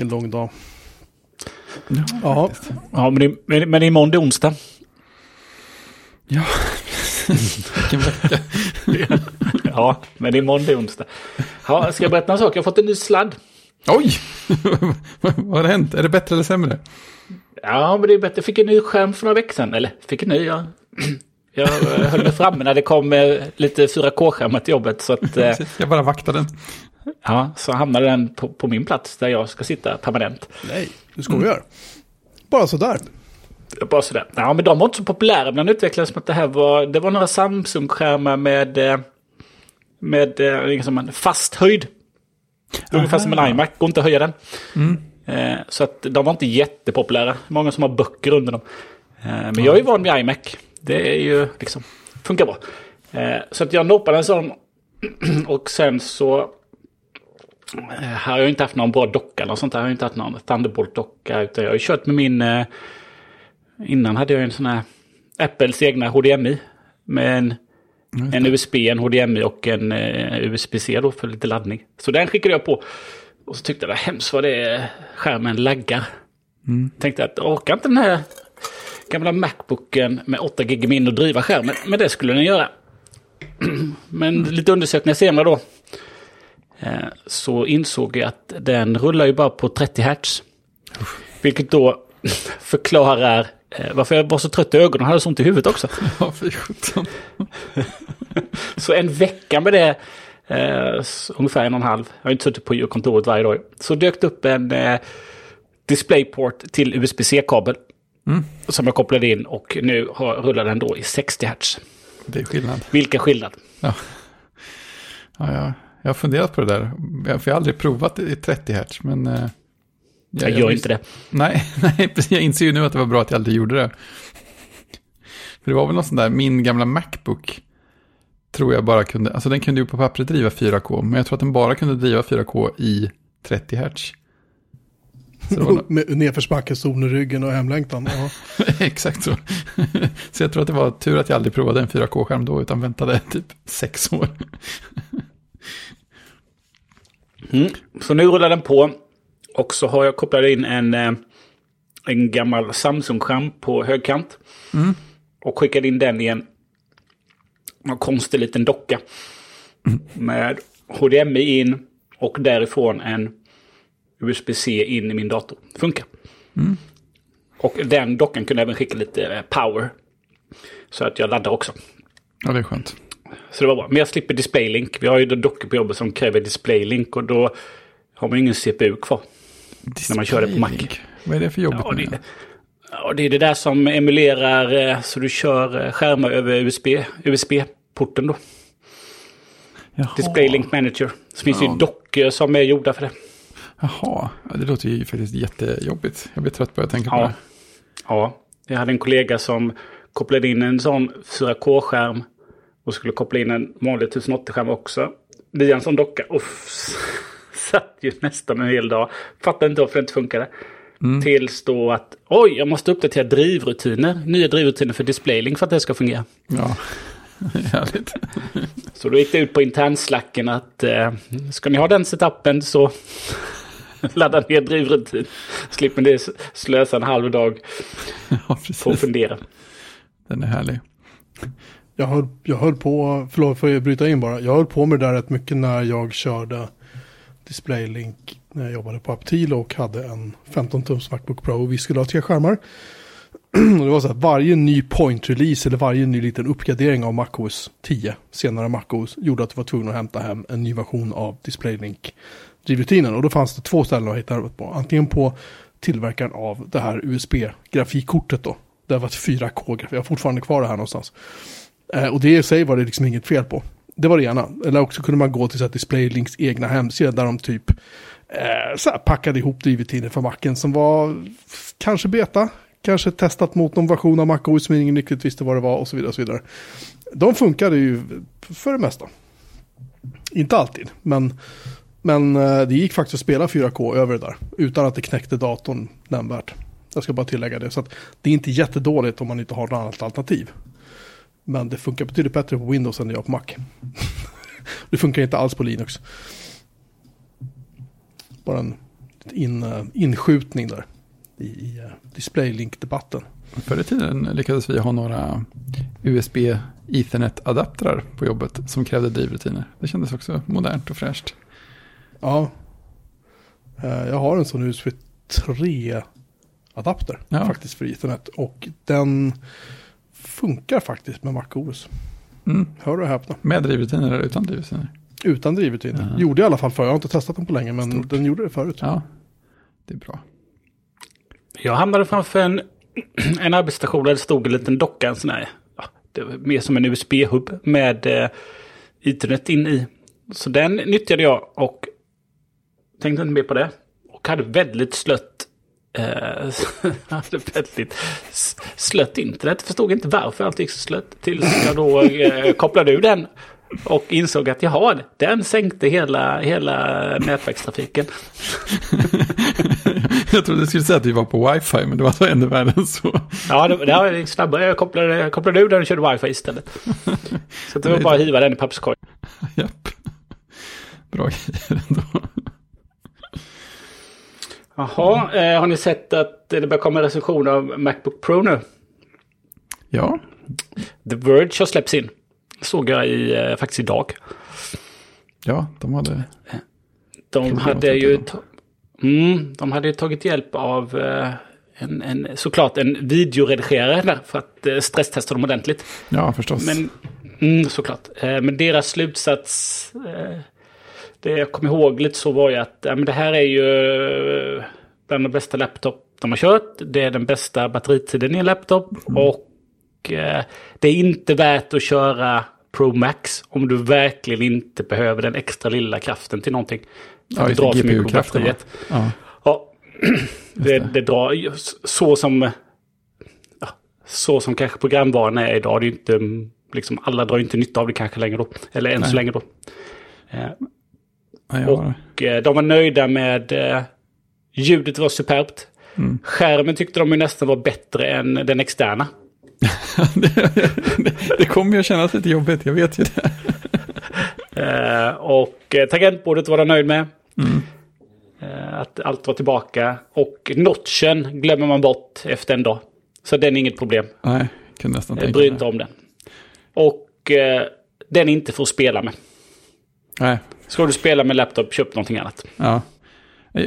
Vilken lång dag. Ja, Ja. Ja, men, det, men, men imorgon det är onsdag. ja. vilken vecka. Ja, men imorgon det är onsdag. Ja, ska jag berätta en sak? Jag har fått en ny sladd. Oj! Vad har hänt? Är det bättre eller sämre? Ja, men det är bättre. Jag fick en ny skärm för några veckor sedan. Eller, fick en ny, ja. Jag eh, höll mig framme när det kom eh, lite 4K-skärmar till jobbet. Så att, eh, Jag bara vaktar den. ja, så hamnade den på, på min plats där jag ska sitta permanent. nej, du skojar. Bara sådär. Bara sådär. Ja, men de var inte så populära bland utvecklare som att det här var... Det var några Samsung-skärmar med... eh, Med eh, liksom en fast höjd. Ungefär som en iMac, går inte att höja den. Eh, Så att de var inte jättepopulära. Många som har böcker under dem. Eh, Men jag är van vid iMac. Det är ju liksom... Funkar bra. Eh, Så att jag noppade en sån. Och sen så... eh, Här har jag inte haft någon bra docka eller sånt där. Jag har inte haft någon Thunderbolt-docka. Utan jag har ju kört med min... eh, Innan hade jag en sån här Apples egna HDMI. Med en, en USB, en HDMI och en USB-C då för lite laddning. Så den skickade jag på. Och så tyckte jag det var hemskt vad det är, skärmen laggar. Tänkte att orkar inte den här gamla Macbooken med 8 GB minne och driva skärmen. Men det skulle den göra. Men lite undersökningar senare då. eh, Så insåg jag att den rullar ju bara på 30 Hz. Vilket då förklarar eh, varför jag var så trött i ögonen och hade så ont i huvudet också. Ja, fy sjutton. Så en vecka med det, eh, ungefär en och en halv, jag har inte suttit på kontoret varje dag, så dök det upp en eh, DisplayPort till USB-C-kabel. Som jag kopplade in och nu har, rullar den då i 60 Hz. Det är skillnad. Vilken skillnad. Ja. Ja, ja. Jag har funderat på det där. Jag, för jag har aldrig provat i 30 Hz, men... eh, Jag gör inte det. Nej, nej, jag inser ju nu att det var bra att jag aldrig gjorde det. För det var väl något sånt där, min gamla Macbook tror jag bara kunde, alltså den kunde ju på pappret driva 4K, men jag tror att den bara kunde driva 4K i 30 Hz. Så Med nedförsbacke, ryggen och hemlängtan. Ja. Exakt så. så jag tror att det var tur att jag aldrig provade en 4K-skärm då, utan väntade typ sex år. Mm. Så nu rullar den på. Och så har jag kopplat in en, eh, en gammal Samsung-skärm på högkant. Och skickat in den i en, en konstig liten docka. Med HDMI in och därifrån en USB-C in i min dator. Funkar. Och den dockan kunde även skicka lite eh, power. Så att jag laddar också. Ja, det är skönt. Så det var bra. Men jag slipper DisplayLink. Vi har ju dockor på jobbet som kräver DisplayLink och då har man ingen CPU kvar. När man kör det på Mac. Vad är det för jobbigt Ja, det, ja, det är det där som emulerar eh, så du kör eh, skärmar över USB, USB-porten då. Jaha. DisplayLink Manager. Så finns Ja. ju dockor som är gjorda för det. Jaha, ja, det låter ju faktiskt jättejobbigt. Jag blir trött på att tänka på Ja. det. ja. Jag hade en kollega som kopplade in en sån 4K-skärm och skulle koppla in en vanlig 1080-skärm också. Via en sån docka. Uff. Satt ju nästan en hel dag. Fattade inte varför det inte funkade. Tills då att oj, jag måste uppdatera drivrutiner. Nya drivrutiner för DisplayLink för att det ska fungera. Ja, härligt. Så då gick det ut på internslacken att eh, ska ni ha den setupen så ladda ner drivrutin. Slipper ni slösa en halv dag Ja, på att fundera. Den är härlig. Jag, höll, jag höll på, förlåt får jag bryta in bara. Jag höll på med det där rätt mycket när jag körde DisplayLink när jag jobbade på Aptilo och hade en 15-tums Macbook Pro och vi skulle ha tre skärmar. Och det var så att varje ny point-release eller varje ny liten uppgradering av MacOS 10, senare MacOS, gjorde att du var tvungen att hämta hem en ny version av DisplayLink drivrutinen. Och då fanns det två ställen att hitta det på. Antingen på tillverkaren av det här USB-grafikkortet då. Det var ett 4K-grafik, jag har fortfarande kvar det här någonstans. Eh, och det i sig var det liksom inget fel på. Det var det ena. Eller också kunde man gå till så att DisplayLinks egna hemsida där de typ eh, så packade ihop drivrutiner för macken som var kanske beta, kanske testat mot någon version av MacOS som ingen riktigt visste vad det var och så vidare. Och så vidare. De funkade ju för det mesta. Inte alltid, men, men eh, det gick faktiskt att spela 4K över det där utan att det knäckte datorn nämnvärt. Jag ska bara tillägga det. Så att det är inte jättedåligt om man inte har något annat alternativ. Men det funkar betydligt bättre på Windows än det gör på Mac. det funkar inte alls på Linux. Bara en in, eh, inskjutning där i, i eh, DisplayLink-debatten. Förr i tiden lyckades vi ha några USB Ethernet-adaptrar på jobbet som krävde drivrutiner. Det kändes också modernt och fräscht. Ja, Eh, jag har en sån USB 3-adapter Ja. faktiskt för Ethernet. Och den funkar faktiskt med MacOS. Mm. Hör och häpna. Med drivrutiner eller utan drivrutiner? Utan drivrutiner. Ja. Gjorde i alla fall förr. Jag har inte testat den på länge men Stort. den gjorde det förut. Ja, det är bra. Jag hamnade framför en, en arbetsstation där det stod en liten docka, en sån här, ja, det var mer som en USB-hubb med eh, internet in i. Så den nyttjade jag och tänkte inte mer på det. Och hade väldigt slött, eh, hade väldigt slött internet. Förstod inte varför allt gick så slött. Tills jag då eh, kopplade ur den och insåg att jaha, den sänkte hela, hela nätverkstrafiken. Jag trodde du skulle säga att vi var på wifi, men det var så ännu värre än så. Ja, det, det var snabbare. Jag kopplade, jag kopplade ur den och körde wifi istället. Så det var bara att hiva den i papperskorgen. Japp. Bra grejer ändå. Jaha, eh, har ni sett att det börjar komma en recension av Macbook Pro nu? Ja, The Verge har släppts in. Såg jag i, eh, faktiskt idag. ja, de hade... De hade ju mm, de hade ju tagit hjälp av eh, en, en, såklart en videoredigerare där för att eh, stresstesta dem ordentligt. Ja, förstås. Men, mm, såklart. Eh, men deras slutsats, eh, det jag kommer ihåg lite så var ju att ja, men det här är ju eh, bland de bästa laptop de har kört. Det är den bästa batteritiden i en laptop. Och eh, det är inte värt att köra Pro Max om du verkligen inte behöver den extra lilla kraften till någonting. För Ja, det drar för mycket batteriet. Ja, Ja, det, det drar så som, ja, så som kanske programvaran är idag. Det är inte, mm, liksom, alla drar inte nytta av det kanske längre då. Eller än så Nej. länge då. Eh, ja, och eh, de var nöjda med eh, ljudet var superbt. Mm. Skärmen tyckte de ju nästan var bättre än den externa. det, det kommer ju att kännas lite jobbigt, jag vet ju det. Eh, och eh, tangentbordet var de nöjd med. Mm. Eh, att allt var tillbaka. Och notchen glömmer man bort efter en dag. Så den är inget problem. Nej, kunde nästan Jag tänka mig. inte om den. Och eh, den är inte för att spela med. Nej, Ska du spela med laptop, köp någonting annat. ja.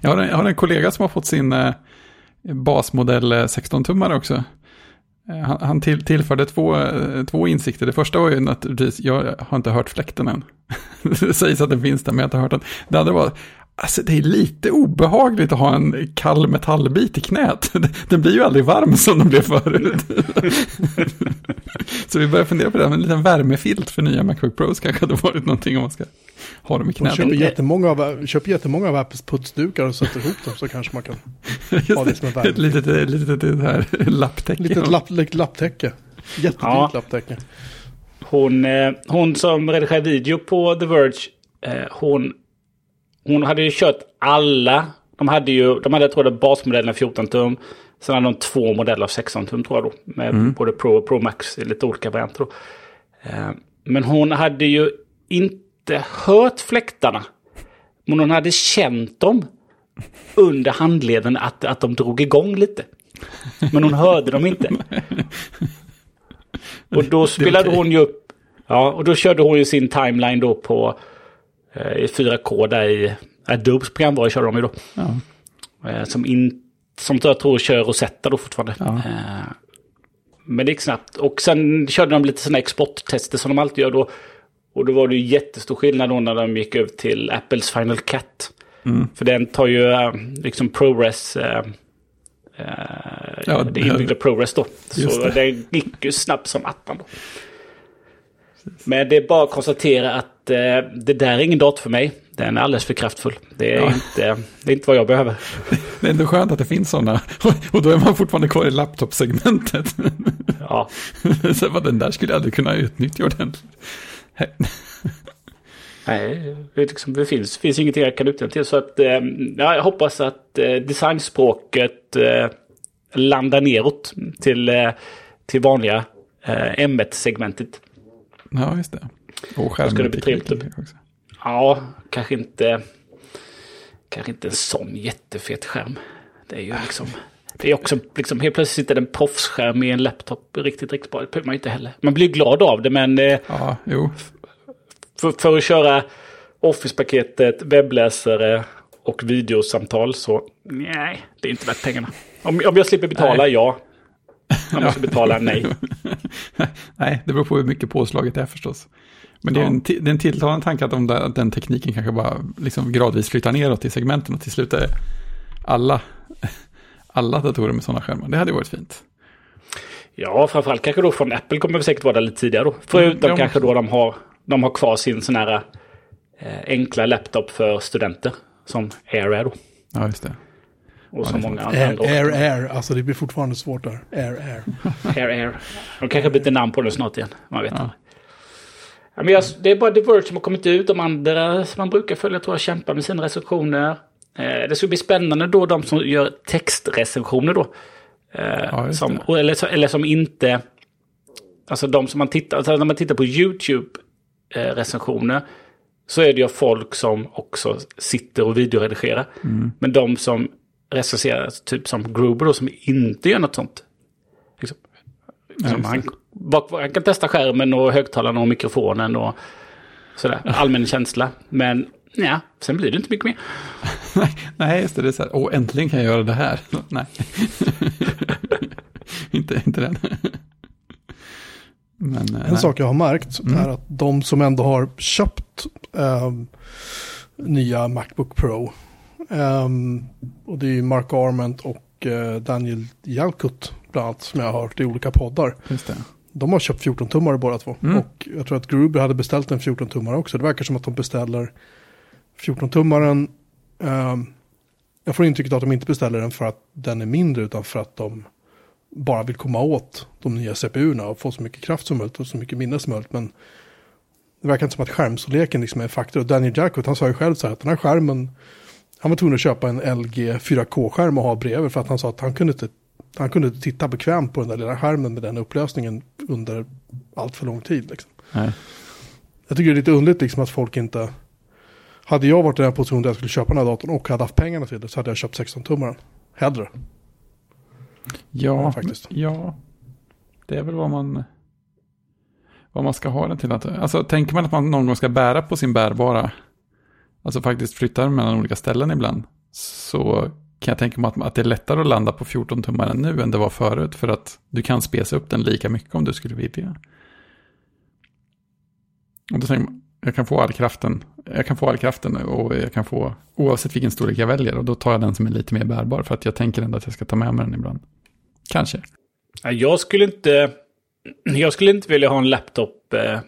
Jag har, en, jag har en kollega som har fått sin eh, basmodell eh, 16-tummare också. Eh, han, han till, tillförde två, två insikter. Det första var ju naturligtvis, jag har inte hört fläkten än. Det sägs att den finns där, men jag har inte hört den. Det andra var, alltså det är lite obehagligt att ha en kall metallbit i knät. Den blir ju aldrig varm som den blev förut. Så vi börjar fundera på det, men en liten värmefilt för nya Macbook Pros kanske hade varit någonting om man ska ha dem i knät. köper jättemånga av, köper jättemånga av Apples putsdukar och sätter ihop dem så kanske man kan ha det som en värme. Ett litet, ett litet, det här lapptäcke. Litet lapp, litet lapptäcke. Jättedyrt Ja. lapptäcke. Hon, eh, hon som redigerar video på The Verge, eh, hon, hon hade ju kört alla. De hade ju, de hade jag tror jag basmodellen 14 tum. Sen hade de två modeller av 16 tum tror jag då. Med både Pro och Pro Max i lite olika varianter då. Eh, men hon hade ju inte hört fläktarna. Men hon hade känt dem under handleden att, att de drog igång lite. Men hon hörde dem inte. Och då spelade hon ju upp. Ja, och då körde hon ju sin timeline då på i 4K där i Adobes programvara körde de ju då. Ja. Eh, som, in, som jag tror kör Rosetta då fortfarande. Ja. Eh, men det gick snabbt. Och sen körde de lite sådana exporttester som de alltid gör då. Och då var det ju jättestor skillnad då när de gick över till Apples Final Cut. Mm. För den tar ju eh, liksom ProRes. Eh, eh, Ja, det inbyggda ProRes då. Så det. det. gick ju snabbt som attan då. Men det är bara att konstatera att eh, det där är ingen dator för mig. Den är alldeles för kraftfull. Det är, Ja. inte, det är inte vad jag behöver. Det är ändå skönt att det finns sådana. Och då är man fortfarande kvar i laptopsegmentet. Ja. Så vad den där skulle jag aldrig kunna utnyttja ordentligt. Nej, det, liksom, det finns, finns ingenting jag kan utnyttja till. Så att, eh, ja, jag hoppas att eh, designspråket eh, landar neråt till, eh, till vanliga eh, M1-segmentet. Ja, just det. Och skärmtekniken också. Ja, kanske inte, kanske inte en sån jättefet skärm. Det är ju liksom... Det är också liksom helt plötsligt sitter en proffsskärm i en laptop riktigt, riktigt bra. Det behöver man inte heller. Man blir glad av det men eh, Ja, jo. för, för att köra Office-paketet, webbläsare och videosamtal så nej, det är inte värt pengarna. Om, om jag slipper betala, Nej. ja. Jag ska betala, nej. Nej, det beror på hur mycket påslaget är förstås. Men det är, en, det är en tilltalande tanke att, de där, att den tekniken kanske bara liksom gradvis flyttar neråt i segmenten och till slut är alla, alla datorer med sådana skärmar. Det hade varit fint. Ja, framförallt kanske då från Apple kommer vi säkert vara där lite tidigare då. Förutom Mm, ja, kanske då de har, de har kvar sin sån här eh, enkla laptop för studenter. Som Air är då. Ja, just det. Och det är många andra. Air, air, air. Alltså det blir fortfarande svårt där. Air, air. Air, Air. De kanske byter namn på den snart igen. Man vet inte. Ja, men jag, det är bara The Verge som har kommit ut. De andra som man brukar följa tror jag kämpar med sina recensioner. Eh, det ska bli spännande då de som gör textrecensioner då. Eh, Ja, som, det. och- eller, så- eller som inte... Alltså de som man tittar, alltså när man tittar på YouTube-recensioner. så är det ju folk som också sitter och videoredigerar. Mm. Men de som recenserar, typ som Gruber då, som inte gör något sånt. Liksom, Ja, som just han, han kan testa skärmen och högtalarna och mikrofonen och sådär. Allmän känsla. Men ja, sen blir det inte mycket mer. Nej, just det. Det är så här, åh, äntligen kan jag göra det här. Nej. inte, inte den. Men, eh, En nej. sak jag har märkt Mm. är att de som ändå har köpt ehm, nya Macbook Pro. Ehm, och det är ju Mark Arment och eh, Daniel Jalkut bland annat som jag har hört i olika poddar. Just det. De har köpt 14-tummare båda två. Mm. Och jag tror att Gruber hade beställt en 14-tummare också. Det verkar som att de beställer 14-tummaren. ehm, jag får intrycket att de inte beställer den för att den är mindre utan för att de bara vill komma åt de nya CPU-erna och få så mycket kraft som möjligt och så mycket minne som möjligt. Men det verkar inte som att skärmstorleken liksom är en faktor. Och Daniel Jackwood, han sa ju själv så här att den här skärmen, han var tvungen att köpa en LG 4K-skärm och ha bredvid för att han sa att han kunde inte, han kunde inte titta bekvämt på den där lilla skärmen med den upplösningen under allt för lång tid. Liksom. Jag tycker det är lite underligt liksom att folk inte... Hade jag varit i den här positionen där jag skulle köpa den här datorn och hade haft pengarna till det så hade jag köpt 16-tummaren. Hellre. Ja, Ja, faktiskt. ja, det är väl vad man, vad man ska ha den till. Att, alltså, tänker man att man någon gång ska bära på sin bärbara, alltså faktiskt flyttar mellan olika ställen ibland, så kan jag tänka mig att, att det är lättare att landa på 14-tummaren nu än det var förut, för att du kan spesa upp den lika mycket om du skulle vilja. Och då tänker man, jag kan få all kraften, jag kan få all kraften och jag kan få, oavsett vilken storlek jag väljer, och då tar jag den som är lite mer bärbar, för att jag tänker ändå att jag ska ta med mig den ibland. Kanske. Jag skulle inte... Jag skulle inte vilja ha en laptop eh,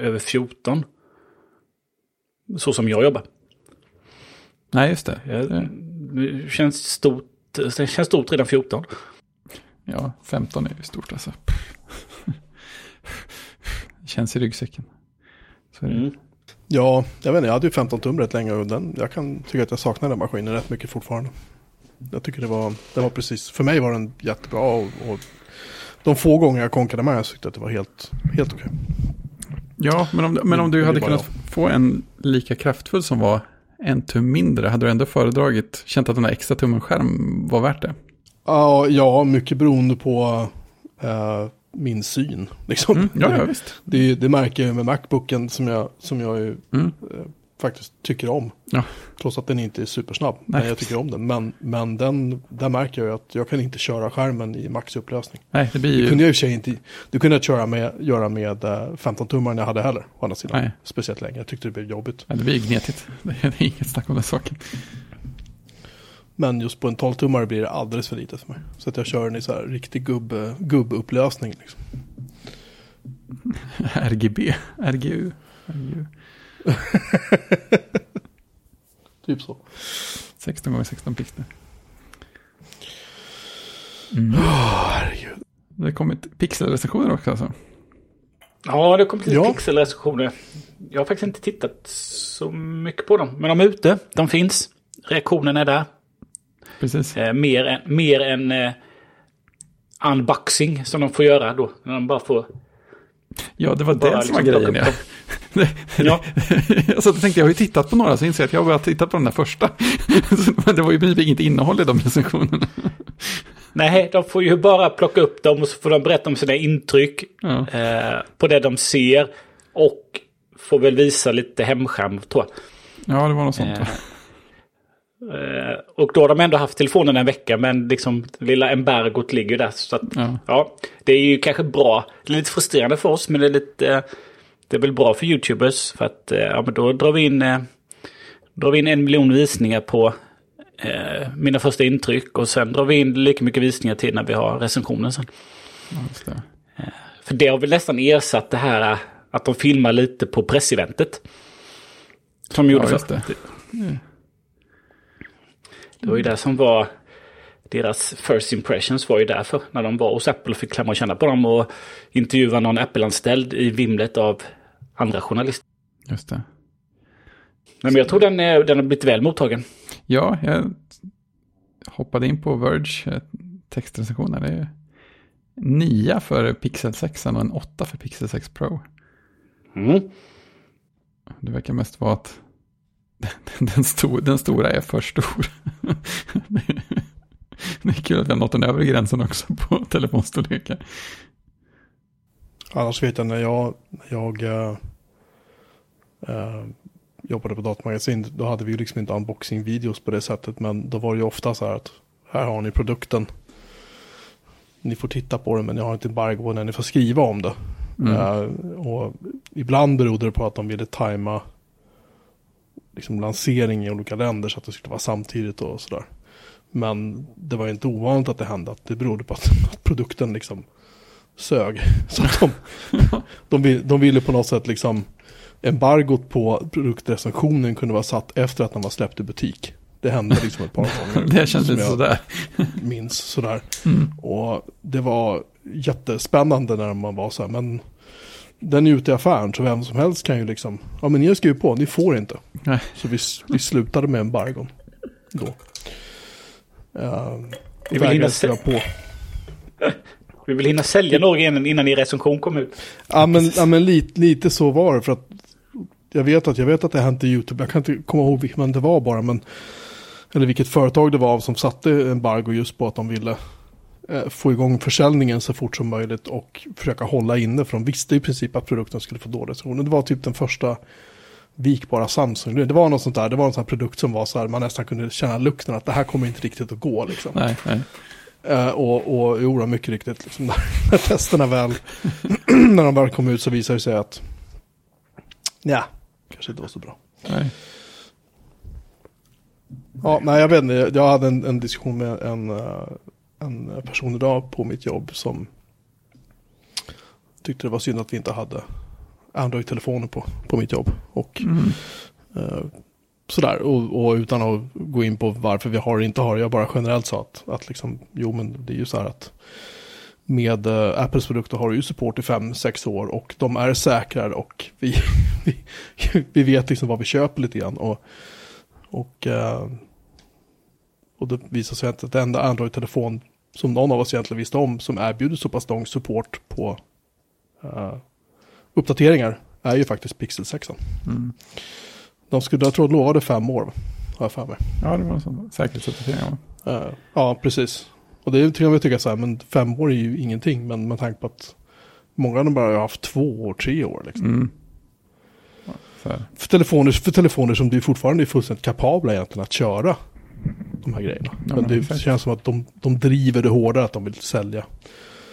över 14. Så som jag jobbar. Nej, just det. Jag, det känns stort, det känns stort redan 14. ja, 15 är ju stort alltså. Känns i ryggsäcken. Så är det. Mm. Ja, jag vet inte, jag hade ju 15 tum rätt länge och den, jag kan tycka att jag saknar den maskinen rätt mycket fortfarande. Jag tycker det var, det var precis, för mig var den jättebra och, och de få gånger jag konkade med så tyckte jag att det var helt, helt okej. Ja, men om, men om du hade kunnat få en lika kraftfull som var en tum mindre, hade du ändå föredragit, känt att den där extra tummen skärm var värt det? Ja, ja, mycket beroende på eh, min syn. Liksom. Mm, ja, ja, visst. Det, det märker jag med Macbooken som jag, som jag ju, Mm. Eh, faktiskt tycker om. Ja. Trots att den inte är supersnabb. Nej. Men jag tycker om den. Men, men den, där märker jag ju att jag kan inte köra skärmen i maxupplösning. Nej, det blir Det ju... kunde jag i och för sig inte, det kunde jag köra med, göra med eh, 15 tummar jag hade heller. Å andra sidan. Nej. Speciellt länge. Jag tyckte det blev jobbigt. Ja, det blir ju gnetigt. Det är inget snack om den saken. Men just på en 12 tummare blir det alldeles för lite för mig. Så att jag kör den i så här riktig gubb, gubbupplösning. Liksom. RGB, RGU. RGU. Typ så. 16 gånger 16 pixlar. Mm. herregud. Det har kommit pixelrecensioner också alltså. Ja, det kommer lite Ja. pixelrecensioner. Jag har faktiskt inte tittat så mycket på dem. Men de är ute, de finns. Reaktionen är där. Precis. Eh, mer än, mer än eh, unboxing som de får göra då. När de bara får Ja, det var Bara det som var liksom grejen. Ja. Ja. och tänkte, jag har ju tittat på några, så inser jag att jag har bara tittat på den där första. Men det var ju princip inget innehåll i de recensionerna. Nej, de får ju bara plocka upp dem och så får de berätta om sina intryck Ja. eh, på det de ser. Och får väl visa lite hemskärm, tror jag. ja, det var något sånt. Eh, och då har de ändå haft telefonen en vecka, men liksom lilla embargot ligger där. Så att, Ja. ja, det är ju kanske bra. Det är lite frustrerande för oss, men det är lite... eh, det är väl bra för YouTubers, för att eh, ja, men då drar vi in, eh, drar vi in en miljon visningar på eh, mina första intryck. Och sen drar vi in lika mycket visningar till när vi har recensionen sen. Ja, det. För det har väl nästan ersatt det här eh, att de filmar lite på presseventet. Som de gjorde Ja, för. Det. Var ju det som var deras first impressions var ju därför. När de var hos Apple och fick klämma och känna på dem och intervjua någon Apple-anställd i vimlet av andra journalister. Just det. Men jag tror den, är, den har blivit väl mottagen. Ja, jag hoppade in på Verge eh, textrecensioner. Det är nia för Pixel 6 och en åtta för Pixel 6 Pro. Mm. Det verkar mest vara att den, stor, den stora är för stor. Det är kul att har nått den övre gränsen också på telefonstorlekar. Annars vet jag när jag, jag eh, jobbade på datamagasin, då hade vi ju liksom inte unboxing-videos på det sättet. Men då var det ju ofta så här att här har ni produkten. Ni får titta på den men ni har inte embargo när ni får skriva om det. Mm. Eh, och ibland berodde det på att de ville tajma liksom lansering i olika länder så att det skulle vara samtidigt och sådär. Men det var inte ovanligt att det hände. Att det berodde på att, att produkten liksom sög. Så de, de, de ville på något sätt liksom embargot på produktrecensionen kunde vara satt efter att den var släppt i butik. Det hände liksom ett par gånger. Det känns lite sådär. minns sådär. Mm. Och det var jättespännande när man var så här, men den är ute i affären så vem som helst kan ju liksom, ja men ni har skrivit på, ni får inte. Nej. Så vi, vi slutade med embargon då. Uh, Vi vill hinna se- på. Vi vill hinna sälja några innan, innan er recension kom ut. Ja men, ja, men lite, lite så var det för att jag vet att jag vet att det hänt i YouTube. Jag kan inte komma ihåg men det var bara. Men, eller vilket företag det var som satte embargo just på att de ville eh, få igång försäljningen så fort som möjligt och försöka hålla inne. För de visste i princip att produkten skulle få dålig recensioner. Det var typ den första vikbara Samsung. Det var något sånt där. Det var en sån här produkt som var så här. Man nästan kunde känna lukten att det här kommer inte riktigt att gå. Liksom. Nej, nej. Eh, och, och jo, mycket riktigt, liksom, när, när testerna väl, när de väl kom ut så visade det sig att, ja, kanske inte var så bra. nej. Ja, nej, jag vet inte, jag hade en, en diskussion med en, eh, en person idag på mitt jobb som tyckte det var synd att vi inte hade Android-telefoner på, på mitt jobb. Och Mm. eh, sådär, och, och utan att gå in på varför vi har och inte har, jag bara generellt sa att, att liksom, jo men det är ju så här att med eh, Apples produkter har du ju support i 5-6 år och de är säkrare och vi, vi, vi vet liksom vad vi köper lite grann. Och, och, eh, och det visar sig att det enda Android-telefon som någon av oss egentligen visste om som erbjuder så pass lång support på eh, uppdateringar är ju faktiskt Pixel 6. Mm. De skulle, jag tror, lovade fem år, har jag för mig. Ja, det var en sån säkerhetsuppdatering. Eh, ja, precis. Och det kan man tycka så här, men fem år är ju ingenting. Men med tanke på att många av dem bara har haft två år, tre år. Liksom. Mm. För, telefoner, för telefoner som du fortfarande är fullständigt kapabla egentligen att köra de här grejerna. Ja, men det exakt. känns som att de, de driver det hårdare att de vill sälja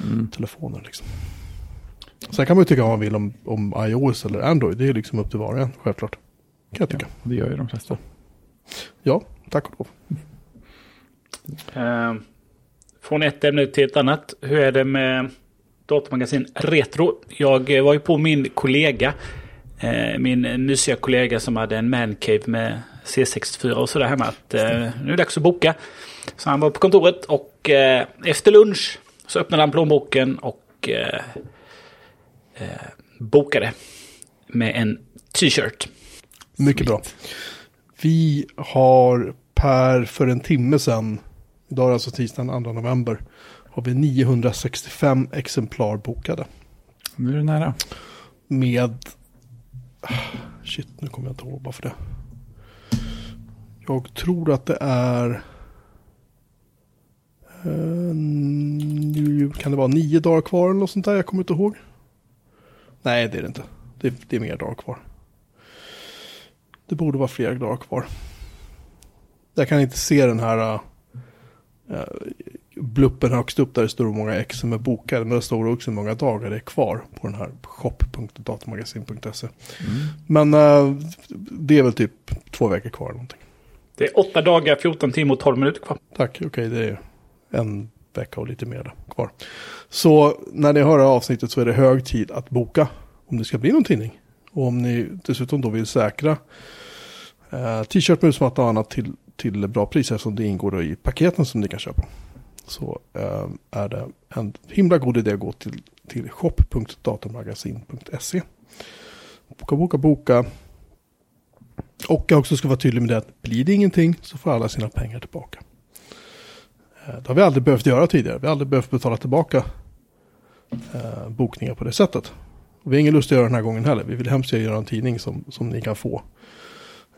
Mm. telefoner. Liksom. Sen kan man ju tycka vad man vill om, om iOS eller Android. Det är liksom upp till var och en, självklart. Kan jag Ja, tycka. det gör ju de flesta. Ja, tack och lov. Eh, från ett ämne till ett annat. Hur är det med datamagasin Retro? Jag var ju på min kollega. Eh, min mysiga kollega som hade en mancave med C64 och sådär hemma. Att, eh, nu är det dags att boka. Så han var på kontoret och eh, efter lunch så öppnade han plånboken och eh, eh, bokade med en t-shirt. Mycket bra. Vi har per för en timme sedan, idag är alltså tisdagen 2 november, har vi 965 exemplar bokade. Nu är det nära. med... Shit, nu kommer jag inte ihåg bara för det. Jag tror att det är... eh, nu kan det vara nio dagar kvar eller något sånt där? Jag kommer inte ihåg. Nej, det är det inte. Det, det är mer dagar kvar. Det borde vara fler dagar kvar. Jag kan inte se den här uh, bluppen högst upp där det står hur många ex som är bokade. Men det står också hur många dagar det är kvar på den här shop.datamagasin.se. Mm. Men eh, det är väl typ två veckor kvar någonting. Det är åtta dagar, 14 timmar och 12 minuter kvar. Tack, okej det är en vecka och lite mer kvar. Så när ni hör det här avsnittet så är det hög tid att boka om det ska bli någon tidning. Och om ni dessutom då vill säkra eh, t-shirt, musmatta och annat till, till bra priser eftersom det ingår i paketen som ni kan köpa. Så eh, är det en himla god idé att gå till, till shop.datamagasin.se. Boka, boka, boka. Och jag också ska vara tydlig med det att blir det ingenting så får alla sina pengar tillbaka. Eh, Det har vi aldrig behövt göra tidigare. Vi har aldrig behövt betala tillbaka eh, bokningar på det sättet. Och vi har ingen lust att göra den här gången heller. Vi vill hemskt gärna göra en tidning som, som ni kan få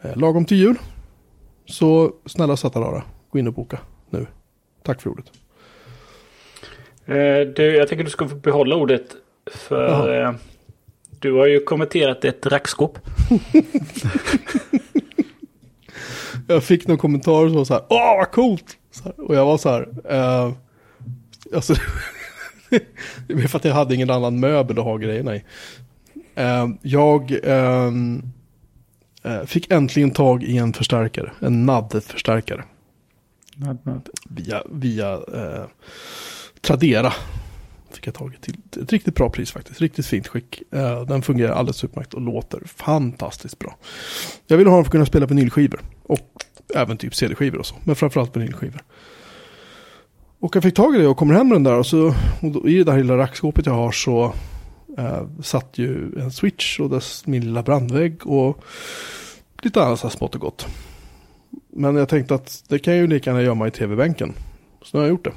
eh, lagom till jul. Så snälla satta rara, gå in och boka nu. Tack för ordet. Eh, du, jag tänker du ska få behålla ordet. För eh, du har ju kommenterat ett rackskåp. Jag fick någon kommentar som var så här, åh vad coolt! Så här, och jag var så här, eh, alltså, det är för att jag hade ingen annan möbel att ha grejerna i. Eh, jag ehm, eh, fick äntligen tag i en förstärkare, en NAD-förstärkare. Via, via eh, Tradera. Fick jag tag i till ett riktigt bra pris faktiskt, riktigt fint skick. Eh, den fungerar alldeles utmärkt och låter fantastiskt bra. Jag vill ha den för att kunna spela vinylskivor. Och även typ CD-skivor och så. Men framförallt vinylskivor. Och jag fick tag i det och kommer hem med den där. Och, så, och då, i det här lilla rackskåpet jag har så eh, satt ju en switch och dess, min lilla brandvägg. Och lite annat så här smått och gott. Men jag tänkte att det kan jag ju lika gärna gömma i tv-bänken. Så nu har jag gjort det.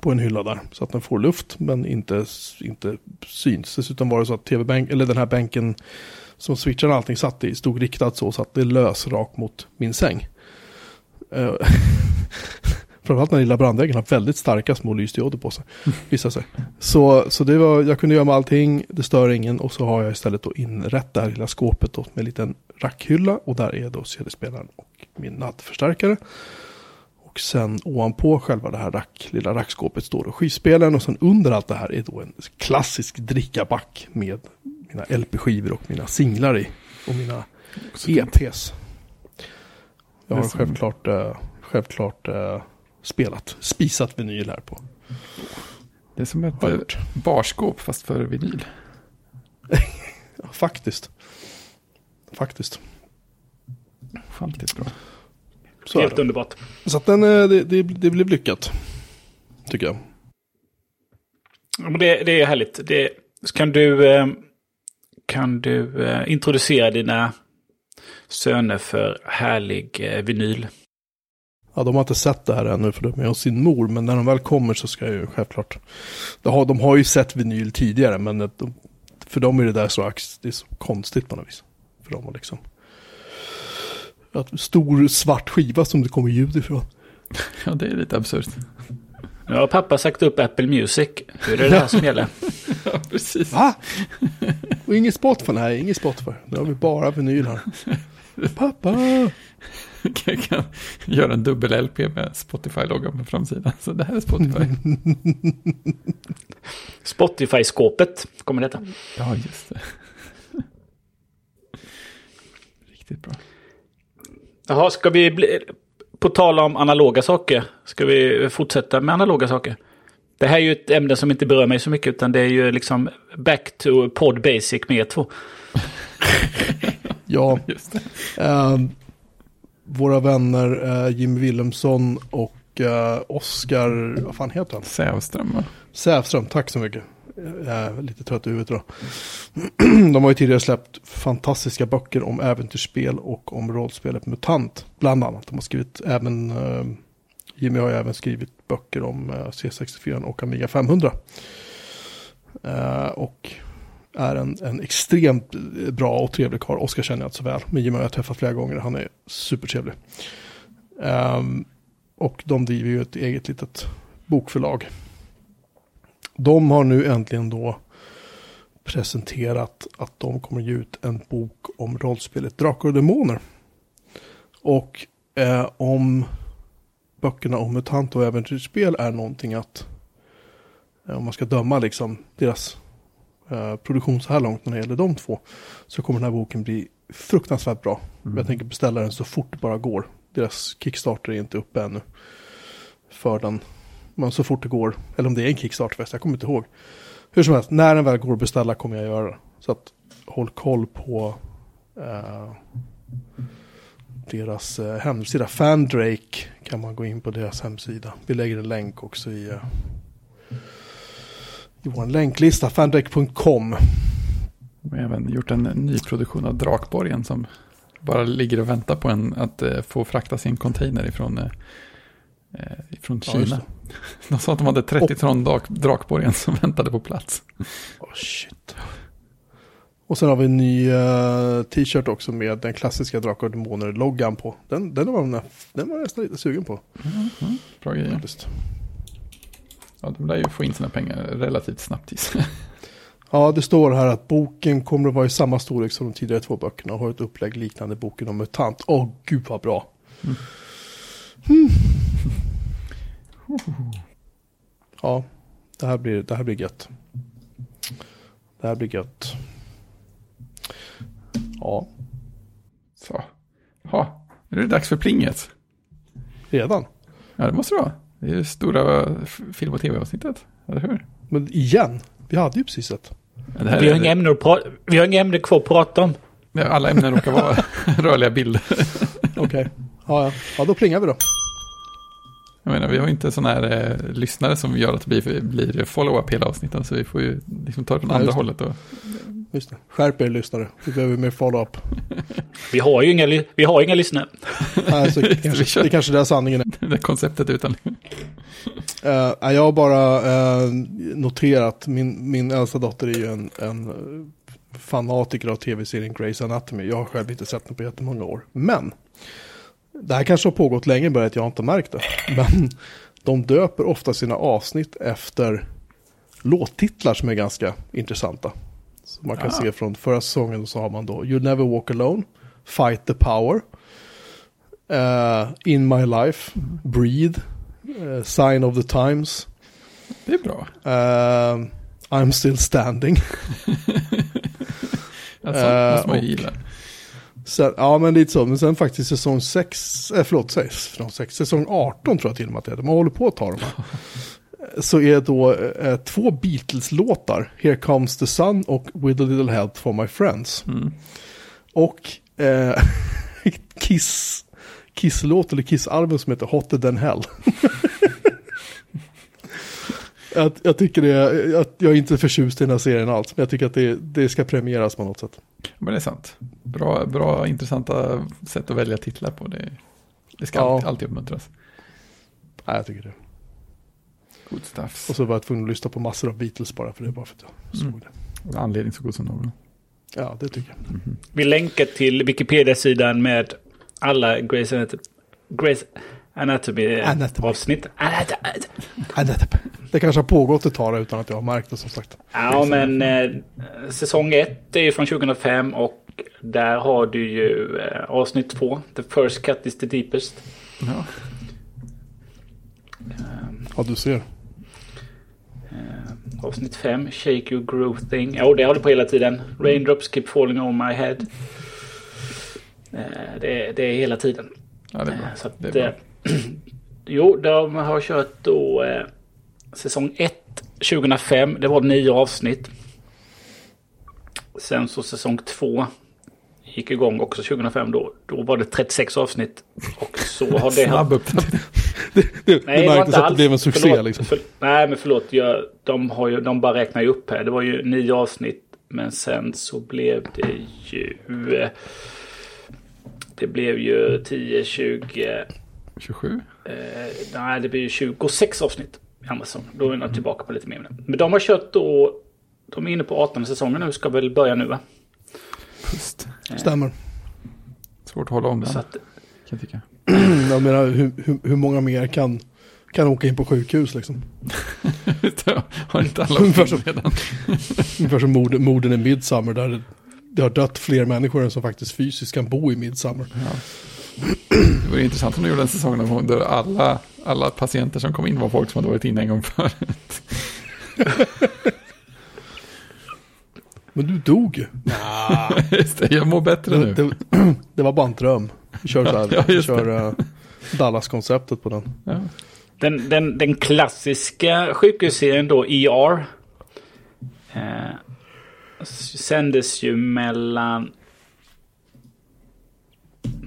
På en hylla där. Så att den får luft men inte, inte syns. Dessutom var det så att tv-bänk, eller den här bänken som switchen och allting satt i stod riktad så, så att det lös rakt mot min säng. Uh, Framförallt den lilla brandväggen har väldigt starka små lysdioder på sig. Visar sig. Så, så det var, jag kunde göra med allting, det stör ingen och så har jag istället då inrätt det här lilla skåpet då med en liten rackhylla och där är då CD-spelaren och min naddförstärkare. Och sen ovanpå själva det här rack, lilla rackskåpet står skivspelaren och sen under allt det här är då en klassisk drickaback med mina LP-skivor och mina singlar i. Och mina. EPs. Jag har självklart, eh, självklart eh, spelat, spisat vinyl här på. Det är som ett jag eh, barskåp fast för vinyl. Ja, faktiskt. Faktiskt. Fantastiskt bra. Så, Helt underbart. så att den, eh, det, det, det blev lyckat. Tycker jag. Ja, men det, det är härligt. Det, kan du, eh, kan du eh, introducera dina söner för härlig vinyl? Ja, de har inte sett det här ännu för de är hos sin mor. Men när de väl kommer så ska jag ju självklart. De har, de har ju sett vinyl tidigare. Men de, för dem är det där så, det är så konstigt på något vis. För dem liksom. Att stor svart skiva som det kommer ljud ifrån. Ja, det är lite absurt. Nu har pappa sagt upp Apple Music. Nu är det det här som gäller. Ja, precis. Va? Och inget Spotify? Nej, inget Spotify. Nu har vi bara vinyl här. Pappa! Jag kan göra en dubbel-LP med Spotify-loggan på framsidan. Så det här är Spotify. Spotify-skåpet kommer detta. Ja, just det. Riktigt bra. Jaha, ska vi bli... På tal om analoga saker. Ska vi fortsätta med analoga saker? Det här är ju ett ämne som inte berör mig så mycket. Utan det är ju liksom back to pod basic med er två. Ja, Just det. ehm, våra vänner eh, Jimmy Wilhelmsson och eh, Oskar, vad fan heter han? Sävström, va? Sävström, tack så mycket. Jag är lite trött i huvudet då. De har ju tidigare släppt fantastiska böcker om äventyrsspel och om rollspelet MUTANT. Bland annat. De har skrivit även, eh, Jimmy har ju även skrivit böcker om eh, C64 och Amiga 500. Eh, och är en, en extremt bra och trevlig karl. Oskar känner jag inte så väl, men Jimmy har jag träffat flera gånger. Han är supertrevlig. Um, och de driver ju ett eget litet bokförlag. De har nu äntligen då presenterat att de kommer ge ut en bok om rollspelet Drakar och Demoner. Och eh, om böckerna om MUTANT och äventyrsspel är någonting att, eh, om man ska döma liksom deras eh, produktion så här långt när det gäller de två, så kommer den här boken bli fruktansvärt bra. Mm. Jag tänker beställa den så fort det bara går. Deras Kickstarter är inte uppe ännu. För den. Men så fort det går. Eller om det är en Kickstarter, jag kommer inte ihåg. Hur som helst, när den väl går att beställa kommer jag göra det. Så att håll koll på uh, deras uh, hemsida. Fandrake kan man gå in på deras hemsida. Vi lägger en länk också i, uh, i vår länklista. Fandrake.com. Vi har även gjort en ny produktion av Drakborgen som bara ligger och väntar på en att få frakta sin container ifrån eh, från Kina. Ja, de sa att de hade 30 oh. ton drakborgen som väntade på plats. Oh, shit. Och sen har vi en ny uh, t-shirt också med den klassiska Drakar och Demoner-loggan på. Den, den, var, den var jag nästan lite sugen på. Mm, mm. Bra grejer. Ja, de lär ju få in sina pengar relativt snabbt Ja, det står här att boken kommer att vara i samma storlek som de tidigare två böckerna och har ett upplägg liknande boken om MUTANT. Åh, oh, gud vad bra. Mm. Mm. Ja, det här blir, det här blir gött. Det här blir gött. Ja. Så. Ja, nu är det dags för plinget. Redan? Ja, det måste det vara. Det är ju stora film och tv-avsnittet, eller hur? Men igen, vi hade ju precis ett. Ja, vi, har inga ämnen vi har inga ämnen kvar att prata om. alla ämnen råkar vara rörliga bilder. Okej, okay. ja, ja. ja, då plingar vi då. Jag menar, vi har inte sådana här eh, lyssnare som gör att det blir, blir follow-up hela avsnitten. Så vi får ju liksom ta det från ja, andra hållet. Och... Just det. Skärp er lyssnare. Vi behöver mer follow-up. vi har ju inga, vi har inga lyssnare. Nej, så kanske, det är kanske där sanningen är. Det konceptet utan. uh, jag har bara uh, noterat, min, min äldsta dotter är ju en, en fanatiker av tv-serien Grey's Anatomy. Jag har själv inte sett den på jättemånga år. Men det här kanske har pågått länge bara att jag inte märkt det. Men de döper ofta sina avsnitt efter låttitlar som är ganska intressanta. Så man kan ja. se från förra säsongen så har man då You Never Walk Alone, Fight the Power, uh, In My Life, Breathe, uh, Sign of the Times. Det är bra. Uh, I'm Still Standing. alltså, måste man gilla. Sen, ja, men lite så. Men sen faktiskt säsong 6, eh, förlåt, 6, 6, säsong 18 tror jag till och med att det är. Man håller på att ta dem här. så är då eh, två Beatles-låtar, Here Comes the Sun och With a Little Help for My Friends. Mm. Och eh, Kiss, Kiss-låt eller Kiss-album som heter Hotter than Hell. jag, jag, tycker det, jag, jag är inte förtjust i den här serien alls, men jag tycker att det, det ska premieras på något sätt. Men det är sant. Bra, bra intressanta sätt att välja titlar på. Det, det ska ja. alltid, alltid uppmuntras. Ja, jag tycker det. Good stuff. Och så var jag tvungen att lyssna på massor av Beatles bara för det. Bara för att jag såg mm. det. Anledning så god som någon. Ja, det tycker jag. Mm -hmm. Vi länkar till Wikipedia-sidan med alla Grace Anatomy, Grace Anatomy, Anatomy. Det kanske har pågått ett tag utan att jag har märkt det som sagt. Ja, men eh, säsong 1 är ju från 2005 och där har du ju eh, avsnitt 2. The first cut is the deepest. Ja, ja du ser. Eh, avsnitt 5, Shake your groove thing. Ja, det håller på hela tiden. Raindrops keep falling on my head. Eh, det, det, är hela tiden. Ja, det är bra. Eh, så att, det är bra. jo, de har kört då eh, säsong 1 2005. Det var nio avsnitt. Sen så säsong 2 gick igång också 2005 då. Då var det 36 avsnitt. Och så har det... Snabb det, det, nej, det märktes att det blev en succé förlåt, liksom. För, nej, men förlåt. Jag, de, har ju, de bara räknar ju upp här. Det var ju nio avsnitt. Men sen så blev det ju... Det blev ju 10, 20... 27? Eh, nej, det blir ju 26 avsnitt i andra. Då är de tillbaka på lite mer. Men de har kört då de är inne på 18 säsongen nu, ska väl börja nu va? Pust. Stämmer. Svårt att hålla om den, Så kan jag tycka. Jag menar, hur, hur, hur många mer kan, kan åka in på sjukhus liksom? Har inte alla Ungefär redan? Ungefär som mord, morden i Midsummer där det, det har dött fler människor än som faktiskt fysiskt kan bo i Midsummer. Ja. Det vore intressant om de gjorde en säsong där- alla, alla patienter som kom in var folk som hade varit inne en gång förut. Men du dog. Just det, jag mår bättre Det, nu. det, det var bara en dröm. Vi kör, så här, Ja, kör eh, Dallas-konceptet på den. Ja. den, den, den klassiska sjukhusserien då, ER. Eh, sändes ju mellan...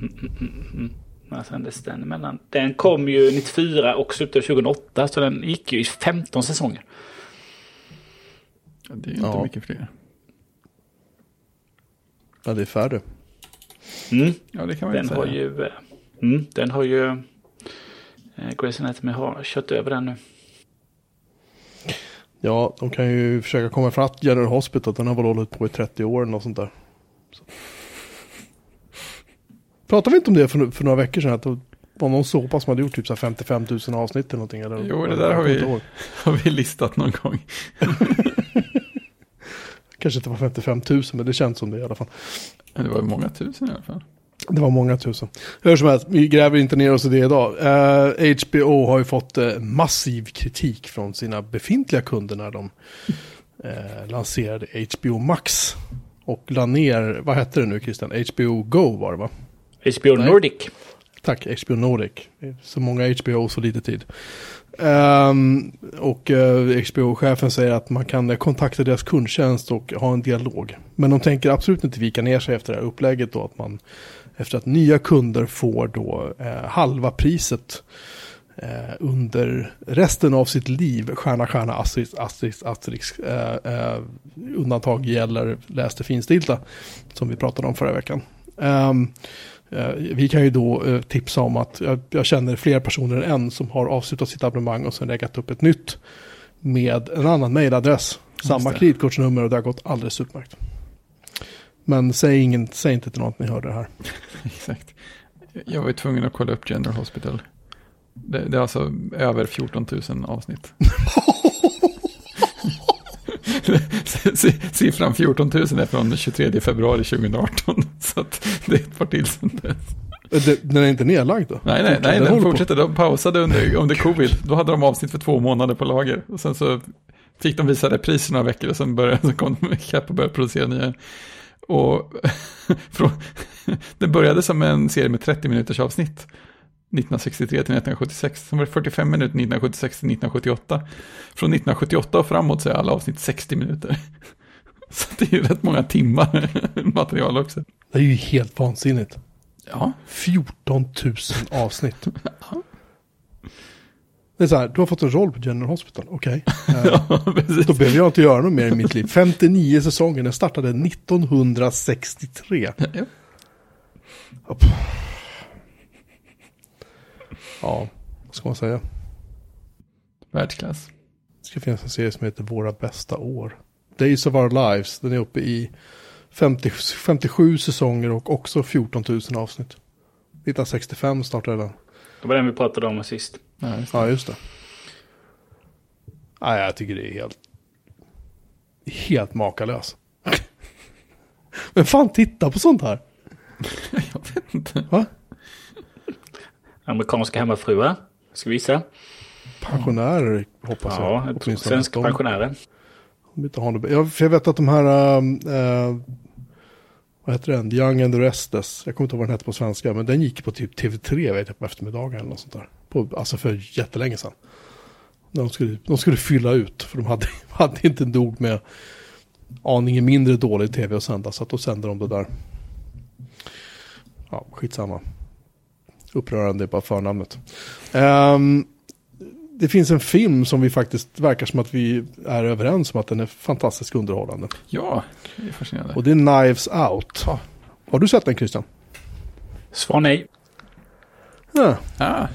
Mm, mm, mm, sändes den emellan? Den kom ju 94 och slutade 2008. Så den gick ju i 15 säsonger. Ja, Det är inte Ja. mycket fler. Ja, det är färre. Mm. Ja, det kan man Den inte har säga. ju... eh, Mm, den har ju... Eh, Grey's Anatomy har kört över den nu. Ja, de kan ju försöka komma ifatt General Hospital. Den har väl hållit på i 30 år eller något sånt där. Så. Pratade vi inte om det för, för några veckor sedan? Att det var någon såpa som hade gjort typ så här 55 000 avsnitt eller någonting? Eller, Jo, det där har vi-. Har vi listat någon gång. Kanske inte var 55 000 men det känns som det i alla fall. Men det var många tusen i alla fall. Det var många tusen. Hur som helst, vi gräver inte ner oss i det idag. Eh, HBO har ju fått eh, massiv kritik från sina befintliga kunder när de eh, lanserade HBO Max. Och la ner, vad hette det nu Christian? HBO Go var det va? HBO Nej. Nordic. Tack, HBO Nordic. Så många HBO, så lite tid. Ehm, och eh, HBO-chefen säger att man kan eh, kontakta deras kundtjänst och ha en dialog. Men de tänker absolut inte vika ner sig efter det här upplägget då att man efter att nya kunder får då eh, halva priset eh, under resten av sitt liv. Stjärna, stjärna, asterisk, asterisk, asterisk. Undantag gäller läs det finstilta som vi pratade om förra veckan. Eh, Vi kan ju då eh, tipsa om att jag, känner fler personer än en som har avslutat sitt abonnemang och sen läggat upp ett nytt med en annan mejladress. Samma kreditkortsnummer och det har gått alldeles utmärkt. Men säg, ingen, säg inte till någon att ni hörde det här. Exakt. Jag var ju tvungen att kolla upp General Hospital. Det, det är alltså över 14 000 avsnitt. Siffran 14 000 är från 23 februari 2018. Så att det är ett par till sedan dess. Det- Den är inte nedlagd då? Nej, nej, Okej, nej, den den håller på. fortsätter. De pausade under, under covid. Då hade de avsnitt för två månader på lager. Och sen så fick de visa repriser några veckor och sen började, så kom de ikapp och började producera nya. Och det började som en serie med 30 minuters avsnitt. 1963 till 1976. Sen var det 45 minuter 1976 till 1978. Från 1978 och framåt så är alla avsnitt 60 minuter. Så det är ju rätt många timmar material också. Det är ju helt vansinnigt. Ja, 14 000 avsnitt. Det är så här, du har fått en roll på General Hospital, okej. Eh, ja precis. Då behöver jag inte göra något mer i mitt liv. 59 säsonger, den startade 1963. Ja. Upp. Ja, vad ska man säga? Världsklass. Det ska finnas en serie som heter Våra bästa år. Days of Our Lives, den är uppe i 50, 57 säsonger och också 14 000 avsnitt. 1965 startade den. Det var den vi pratade om sist. Ja, just det. Ja, just det. Nej, jag tycker det är helt, helt makalös. Men fan, titta på sånt här. Jag vet inte. Va? Amerikanska hemmafruar. Ska vi visa? Pensionärer hoppas. Ja, jag Åtminstone svenska pensionärer. Jag, för jag vet att de här, äh, vad heter den, Young and the Restless, jag kommer inte ihåg vad den hette på svenska, men den gick på typ TV3 vet jag, på eftermiddagen eller något sånt där. På, alltså för jättelänge sedan. De skulle, de skulle fylla ut, för de hade, hade inte nog med aningen mindre dålig tv att sända, så att då sände de det där. Ja, skitsamma. Upprörande är bara förnamnet. Ehm, det finns en film som vi faktiskt verkar som att vi är överens om att den är fantastiskt underhållande. Ja, det är fascinerande. Och det är Knives Out. Har du sett den Christian? Svar nej. Ja, Ah,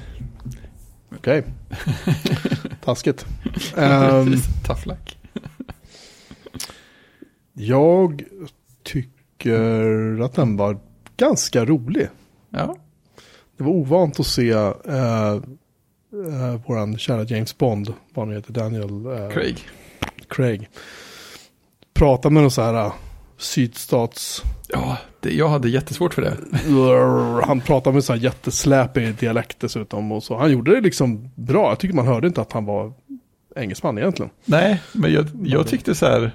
okej. Taskigt. Ehm, precis. Tough luck. Jag tycker att den var ganska rolig. Ja, Det var ovant att se eh, eh, våran kära James Bond, vad han heter, Daniel eh, Craig. Craig. Prata med någon så här eh, sydstats... Ja, det, jag hade jättesvårt för det. Han pratade med så här jättesläpig dialekt dessutom. Och så. Han gjorde det liksom bra. Jag tycker man hörde inte att han var engelsman egentligen. Nej, men jag, jag tyckte så här.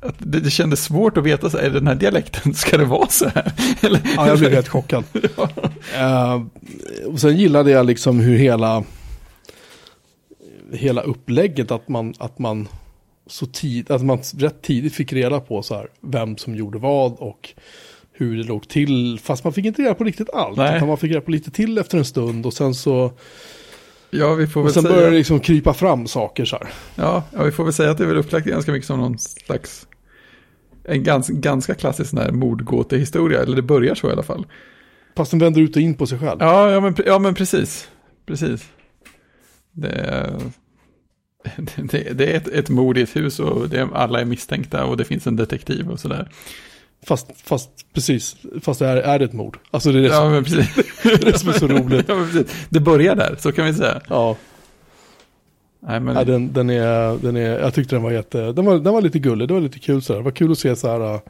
Att det, det kändes svårt att veta, så är den här dialekten, ska det vara så här? Eller, Ja, jag blev helt chockad. Eh, och sen gillade jag liksom hur hela, hela upplägget, att man, att man så tid, att man rätt tidigt fick reda på så här, vem som gjorde vad och hur det låg till. Fast man fick inte reda på riktigt allt. Nej. Utan man fick reda på lite till efter en stund och sen så Ja, vi får och väl sen säga, började det liksom krypa fram saker så här. ja, ja, vi får väl säga att det är väl upplagt ganska mycket som någon slags, en gans, ganska klassisk sån här mordgåtehistoria, eller det börjar så i alla fall. Fast den vänder ut och in på sig själv. Ja, ja, men, ja, men precis, precis. Det är, det, det är ett, ett mord i ett hus och det alla är misstänkta och det finns en detektiv och sådär. Fast, fast precis, fast det är, är det ett mord. Alltså det är det, Ja, som, men precis. det, är det som är så roligt. Ja, men precis. Det börjar där, så kan vi säga. Ja. Nej, men, Ja, den, den, är, den är, jag tyckte den var jätte, den var, den var lite gullig, det var lite kul sådär. Det var kul att se så här, uh,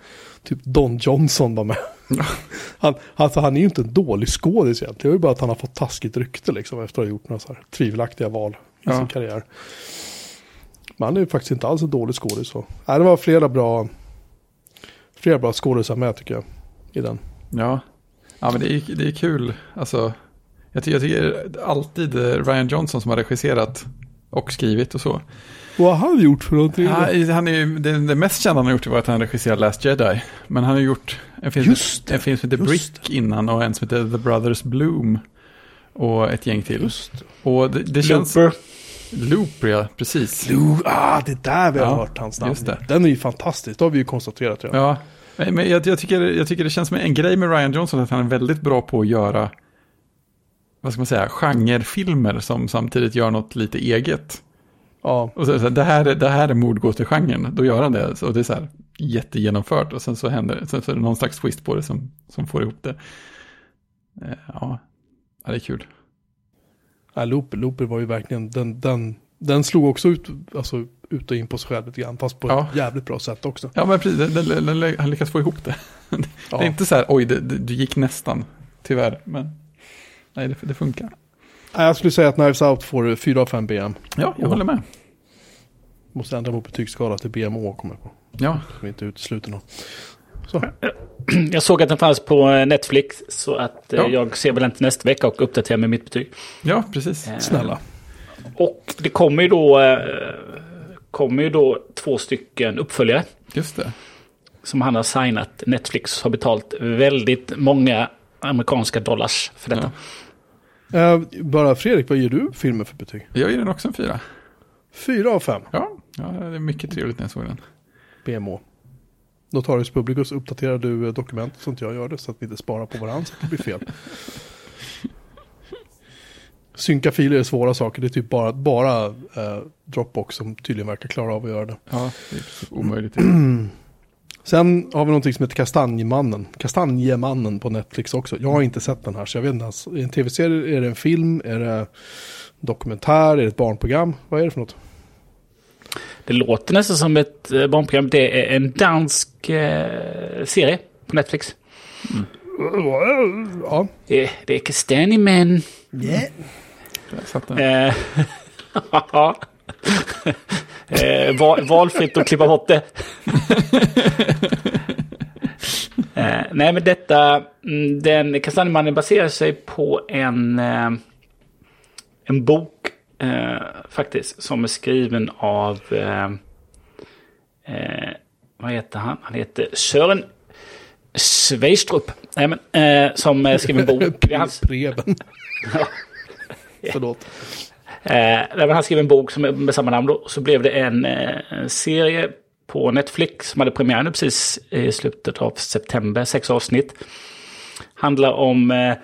typ Don Johnson var med. han, alltså, han är ju inte en dålig skådis egentligen, det är ju bara att han har fått taskigt rykte liksom efter att ha gjort några så här tvivelaktiga val i Ja. sin karriär. Men han är ju faktiskt inte alls en dålig skådis. Så. Nej, det var flera bra, flera bra skådisar med tycker jag, i den. ja. ja, men det är, det är kul. Alltså, jag, tycker, jag tycker alltid eh, Ryan Johnson som har regisserat och skrivit och så. Vad har han gjort för någonting? Ja, han är, det, det mest kända han har gjort var att han regisserade Last Jedi. Men han har gjort en film, Just det, en film som heter Brick innan och en som heter The Brothers Bloom. Och ett gäng till. Just det. Och det, det känns... Looper. Looper, ja, precis. Lu- ah, det är där vi har Ja, hört hans namn. just det. Den är ju fantastisk, det har vi ju konstaterat redan. Ja, men jag, jag, tycker, jag tycker det känns som en grej med Ryan Johnson att han är väldigt bra på att göra, vad ska man säga, genrefilmer som samtidigt gör något lite eget. Ja. Och så, så här, det, här är, det här är mordgåtegenren, då gör han det. Så det är så här jättegenomfört och sen så händer sen så är det någon slags twist på det som, som får ihop det. Eh, Ja, ja det är kul. Ja, Looper, Looper var ju verkligen, den, den, den slog också ut, alltså, ut och in på sig själv lite grann, fast på Ja. ett jävligt bra sätt också. Ja, men precis, den, den, den, han lyckas få ihop det. Det är inte så här, oj, det, det, du gick nästan, tyvärr, men nej, det, det funkar. Nej, Jag skulle säga att Knives Out får 4 av 5 BM. Ja, jag håller med. Måste ändra vår betygsskala till BMO kommer jag på. Ja, Som vi inte utesluter någon. Så, Jag såg att den fanns på Netflix. Så att eh, Ja. jag ser väl inte nästa vecka och uppdaterar med mitt betyg. ja precis. Eh, snälla. Och det kommer ju då, eh, kommer ju då två stycken uppföljare. Just det. Som han har signat. Netflix har betalt väldigt många amerikanska dollars för detta. Ja. Eh, bara Fredrik, vad ger du filmen för betyg? Jag ger den också en fyra. 4 av 5 Ja, ja det är mycket trevligt när jag såg den. BMO. Notarius Publicus uppdaterar du eh, dokumentet så inte jag gör det så att vi inte sparar på varandra så att det blir fel. Synka filer är svåra saker, det är typ bara, bara eh, Dropbox som tydligen verkar klara av att göra det. Ja, det är omöjligt. Sen har vi någonting som heter Kastanjemannen. Kastanjemannen på Netflix också. Jag har inte sett den här så jag vet inte. ens. Är det en tv-serie? Är det en film? Är det dokumentär? Är det ett barnprogram? Vad är det för något? Det låter nästan som ett eh, barnprogram. Det är en dansk eh, serie på Netflix. Ja. Det, det är Kastanjemän. Där satt den. Eh, ja. eh, val, valfritt att klippa bort det. eh, nej men detta, mm, den Kastanjemannen baserar sig på en, eh, en bok eh, faktiskt som är skriven av, eh, eh, vad heter han? Han heter Sören Sveistrup. Nej, men, eh, som skrev en bok. Preben. Ja. Förlåt. Eh, han skrev en bok som med samma namn då. Så blev det en, en serie på Netflix som hade premiär nu precis i slutet av september. Sex avsnitt. Handlar om eh,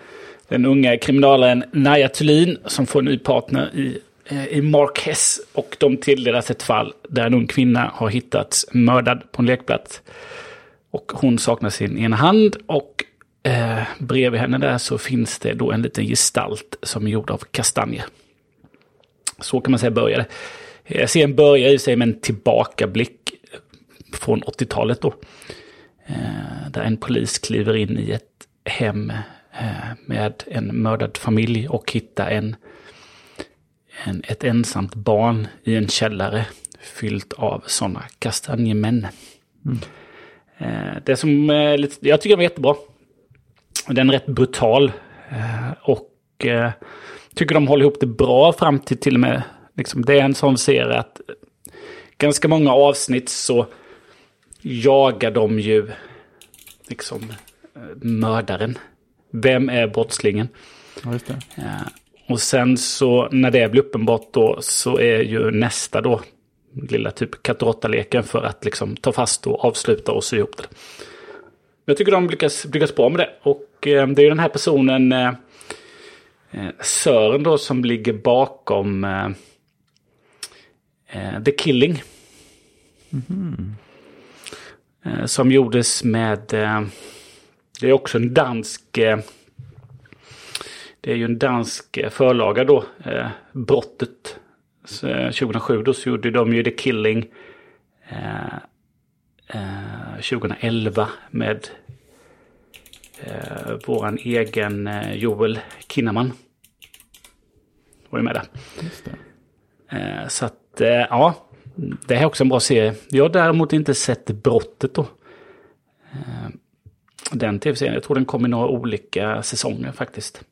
den unga kriminalaren Naja Thulin som får en ny partner i eh, i Hess. och de tilldelas ett fall där en ung kvinna har hittats mördad på en lekplats. Och hon saknar sin ena hand och eh, bredvid henne där så finns det då en liten gestalt som är gjord av kastanjer. Så kan man säga började. Eh, serien börjar i sig med en tillbakablick från 80-talet då. Eh, där en polis kliver in i ett hem eh, med en mördad familj och hittar en, en, ett ensamt barn i en källare fyllt av sådana kastanjemän. Mm. Eh, det som jag tycker var jättebra. Den är rätt brutal. Och tycker de håller ihop det bra fram till till och med liksom, det är en sån serie att ganska många avsnitt så jagar de ju liksom mördaren. Vem är brottslingen? Ja, just det. Och sen så när det blir uppenbart då så är ju nästa då lilla typ katt leken för att liksom ta fast och avsluta och sy ihop det. Jag tycker de lyckas, lyckas bra med det. Och eh, det är ju den här personen eh, eh Sören då som ligger bakom eh, eh, The Killing. Mm -hmm. Som gjordes med det är också en dansk... Eh, det är ju en dansk eh, förlaga då, eh, Brottet. Så, 2007 då så gjorde de ju The Killing. 2011 med eh, våran egen Joel Kinnaman. Var ju med där. Eh, så att, eh, ja. Det här är också en bra serie. Jag har däremot inte sett Brottet då den tv-serien. Jag tror den kom i några olika säsonger faktiskt.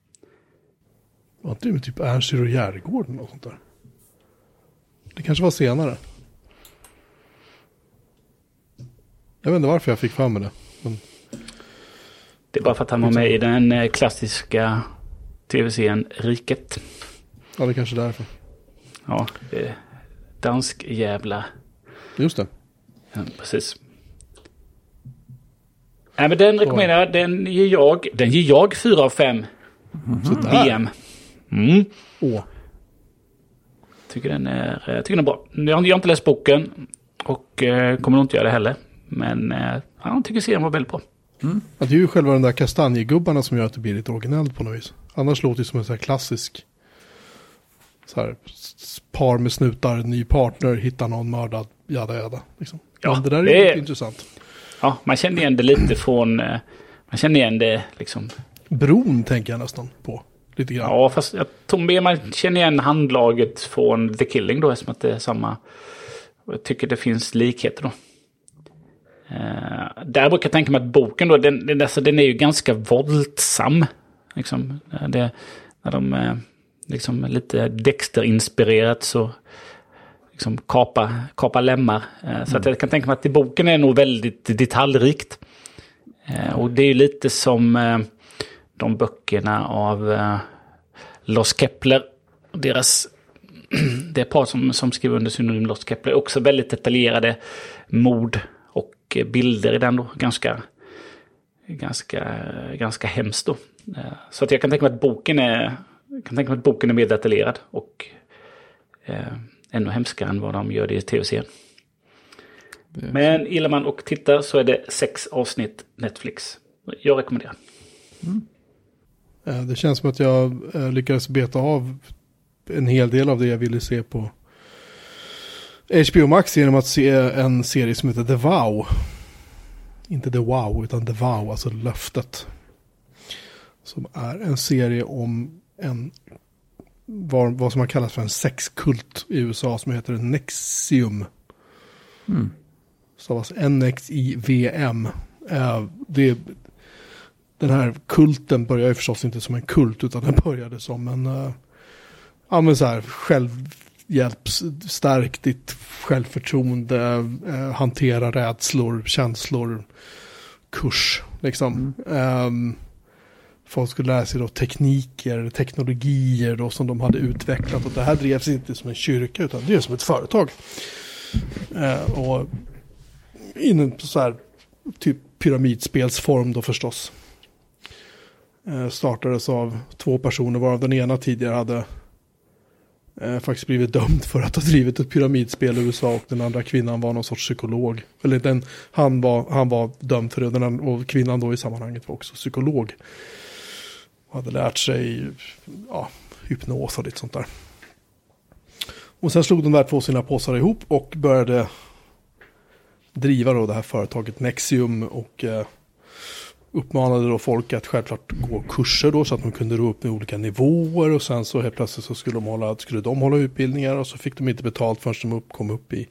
Var inte det med typ Ernst och Järgården och sånt där? Det kanske var senare. Jag vet inte varför jag fick fram med det. Men... Det är bara för att han var med i den eh, klassiska tv-serien Riket. Ja, det är kanske är därför. Ja, det dansk jävla. Just det. Ja, precis. Nej, men den rekommenderar jag. Den ger jag, den ger jag 4 av 5. Mm. DM. Mm. Åh. Tycker den är, tycker den är bra. Jag har, inte läst boken och eh, kommer nog inte göra det heller. Men eh, jag tycker serien var väldigt bra. Mm. Ja, det är ju själva de där kastanjegubbarna som gör att det blir lite originellt på något vis. Annars låter det som en sån här klassisk så här, par med snutar, ny partner, hitta någon mördad, jada jada. Liksom. Ja, Men det där är, det är intressant. Ja, man känner igen det lite från... Eh, man känner igen det liksom... Bron tänker jag nästan på. Lite grann. Ja, fast jag tror mer man känner igen handlaget från The Killing då, eftersom att det är samma... Jag tycker det finns likheter då. Uh, där brukar jag tänka mig att boken då, den, den, alltså, den är ju ganska våldsam. Liksom, det, när de liksom lite Dexter-inspirerat så liksom kapa, kapa lemmar. Mm. Så att jag kan tänka mig att i boken är nog väldigt detaljrikt. Eh, och det är lite som eh, de böckerna av Los Kepler. Deras, det par som, som skriver under synonym Los Kepler. Också väldigt detaljerade mord och bilder i den då. Ganska, ganska, ganska hemskt då. Så att jag kan tänka mig att boken är, kan tänka mig att boken är mer detaljerad. Och ännu hemskare än vad de gör det i tv-serien. Men gillar man och tittar så är det sex avsnitt Netflix. Jag rekommenderar. Mm. Det känns som att jag eh, lyckades beta av en hel del av det jag ville se på HBO Max genom att se en serie som heter The Vow. Inte The Wow utan The Vow, alltså löftet. Som är en serie om en vad, vad som har kallats för en sexkult i USA som heter Nexium. Mm. Stavas N-X-I-V-M. Uh, det, den här kulten började ju förstås inte som en kult utan den började som en uh, ja, men så här, självhjälp, stärk ditt självförtroende, uh, hantera rädslor, känslor, kurs. Liksom. Mm. Um, folk skulle lära sig då tekniker, teknologier då som de hade utvecklat. Och det här drevs inte som en kyrka utan det är som ett företag. Eh, och inom så här typ pyramidspelsform då förstås. Eh, startades av två personer varav den ena tidigare hade eh, faktiskt blivit dömd för att ha drivit ett pyramidspel i USA och den andra kvinnan var någon sorts psykolog. Eller den, han, var, han var dömd för det den, och kvinnan då i sammanhanget var också psykolog. Och hade lärt sig ja, hypnos och lite sånt där. Och sen slog de där två sina påsar ihop och började driva då det här företaget Nexium och eh, uppmanade då folk att självklart gå kurser då så att de kunde ro upp med olika nivåer och sen så helt plötsligt så skulle de hålla, skulle de hålla utbildningar och så fick de inte betalt förrän de upp, kom upp i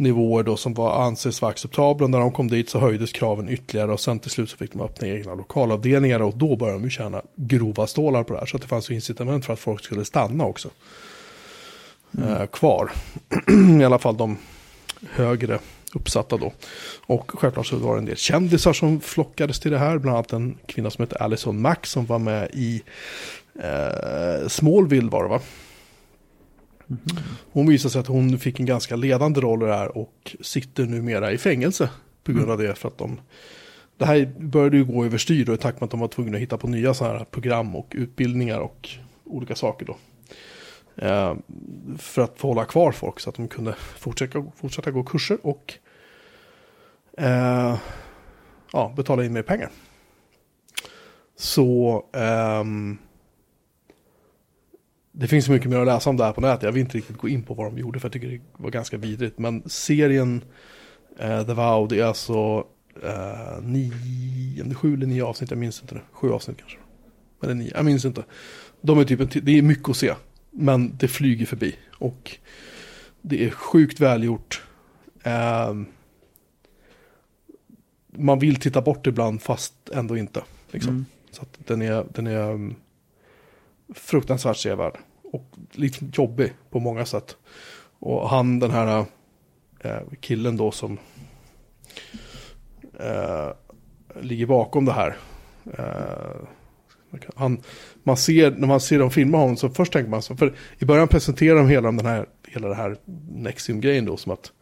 nivåer då som var anses vara acceptabla. När de kom dit så höjdes kraven ytterligare och sen till slut så fick de öppna egna lokalavdelningar och då började de ju tjäna grova stålar på det här. Så det fanns ju incitament för att folk skulle stanna också. Mm. Eh, kvar. I alla fall de högre uppsatta då. Och självklart så var det en del kändisar som flockades till det här. Bland annat en kvinna som heter Alison Mack som var med i eh, Smallville var det va? Mm. Hon visade sig att hon fick en ganska ledande roll i det här och sitter numera i fängelse på grund av det. För att de, det här började ju gå överstyr och i takt med att de var tvungna att hitta på nya sådana här program och utbildningar och olika saker då. Eh, för att få hålla kvar folk så att de kunde fortsätta, fortsätta gå kurser och eh, ja, betala in mer pengar. Så ehm, det finns så mycket mer att läsa om det här på nätet. Jag vill inte riktigt gå in på vad de gjorde för jag tycker det var ganska vidrigt. Men serien eh, The Vow, det är alltså eh, nio, sju eller nio avsnitt, jag minns inte det. Sju avsnitt kanske. Eller nio, jag minns inte. De är typ, det är mycket att se. Men det flyger förbi. Och det är sjukt välgjort. Eh, man vill titta bort ibland fast ändå inte. Liksom. Mm. Så att den är, den är um, fruktansvärt sevärd. Och lite jobbig på många sätt. Och han den här eh, killen då som eh, ligger bakom det här. Eh, han, man ser, när man ser dem filma honom så först tänker man så, för i början presenterar de hela, den här, hela det här Nexium-grejen då som att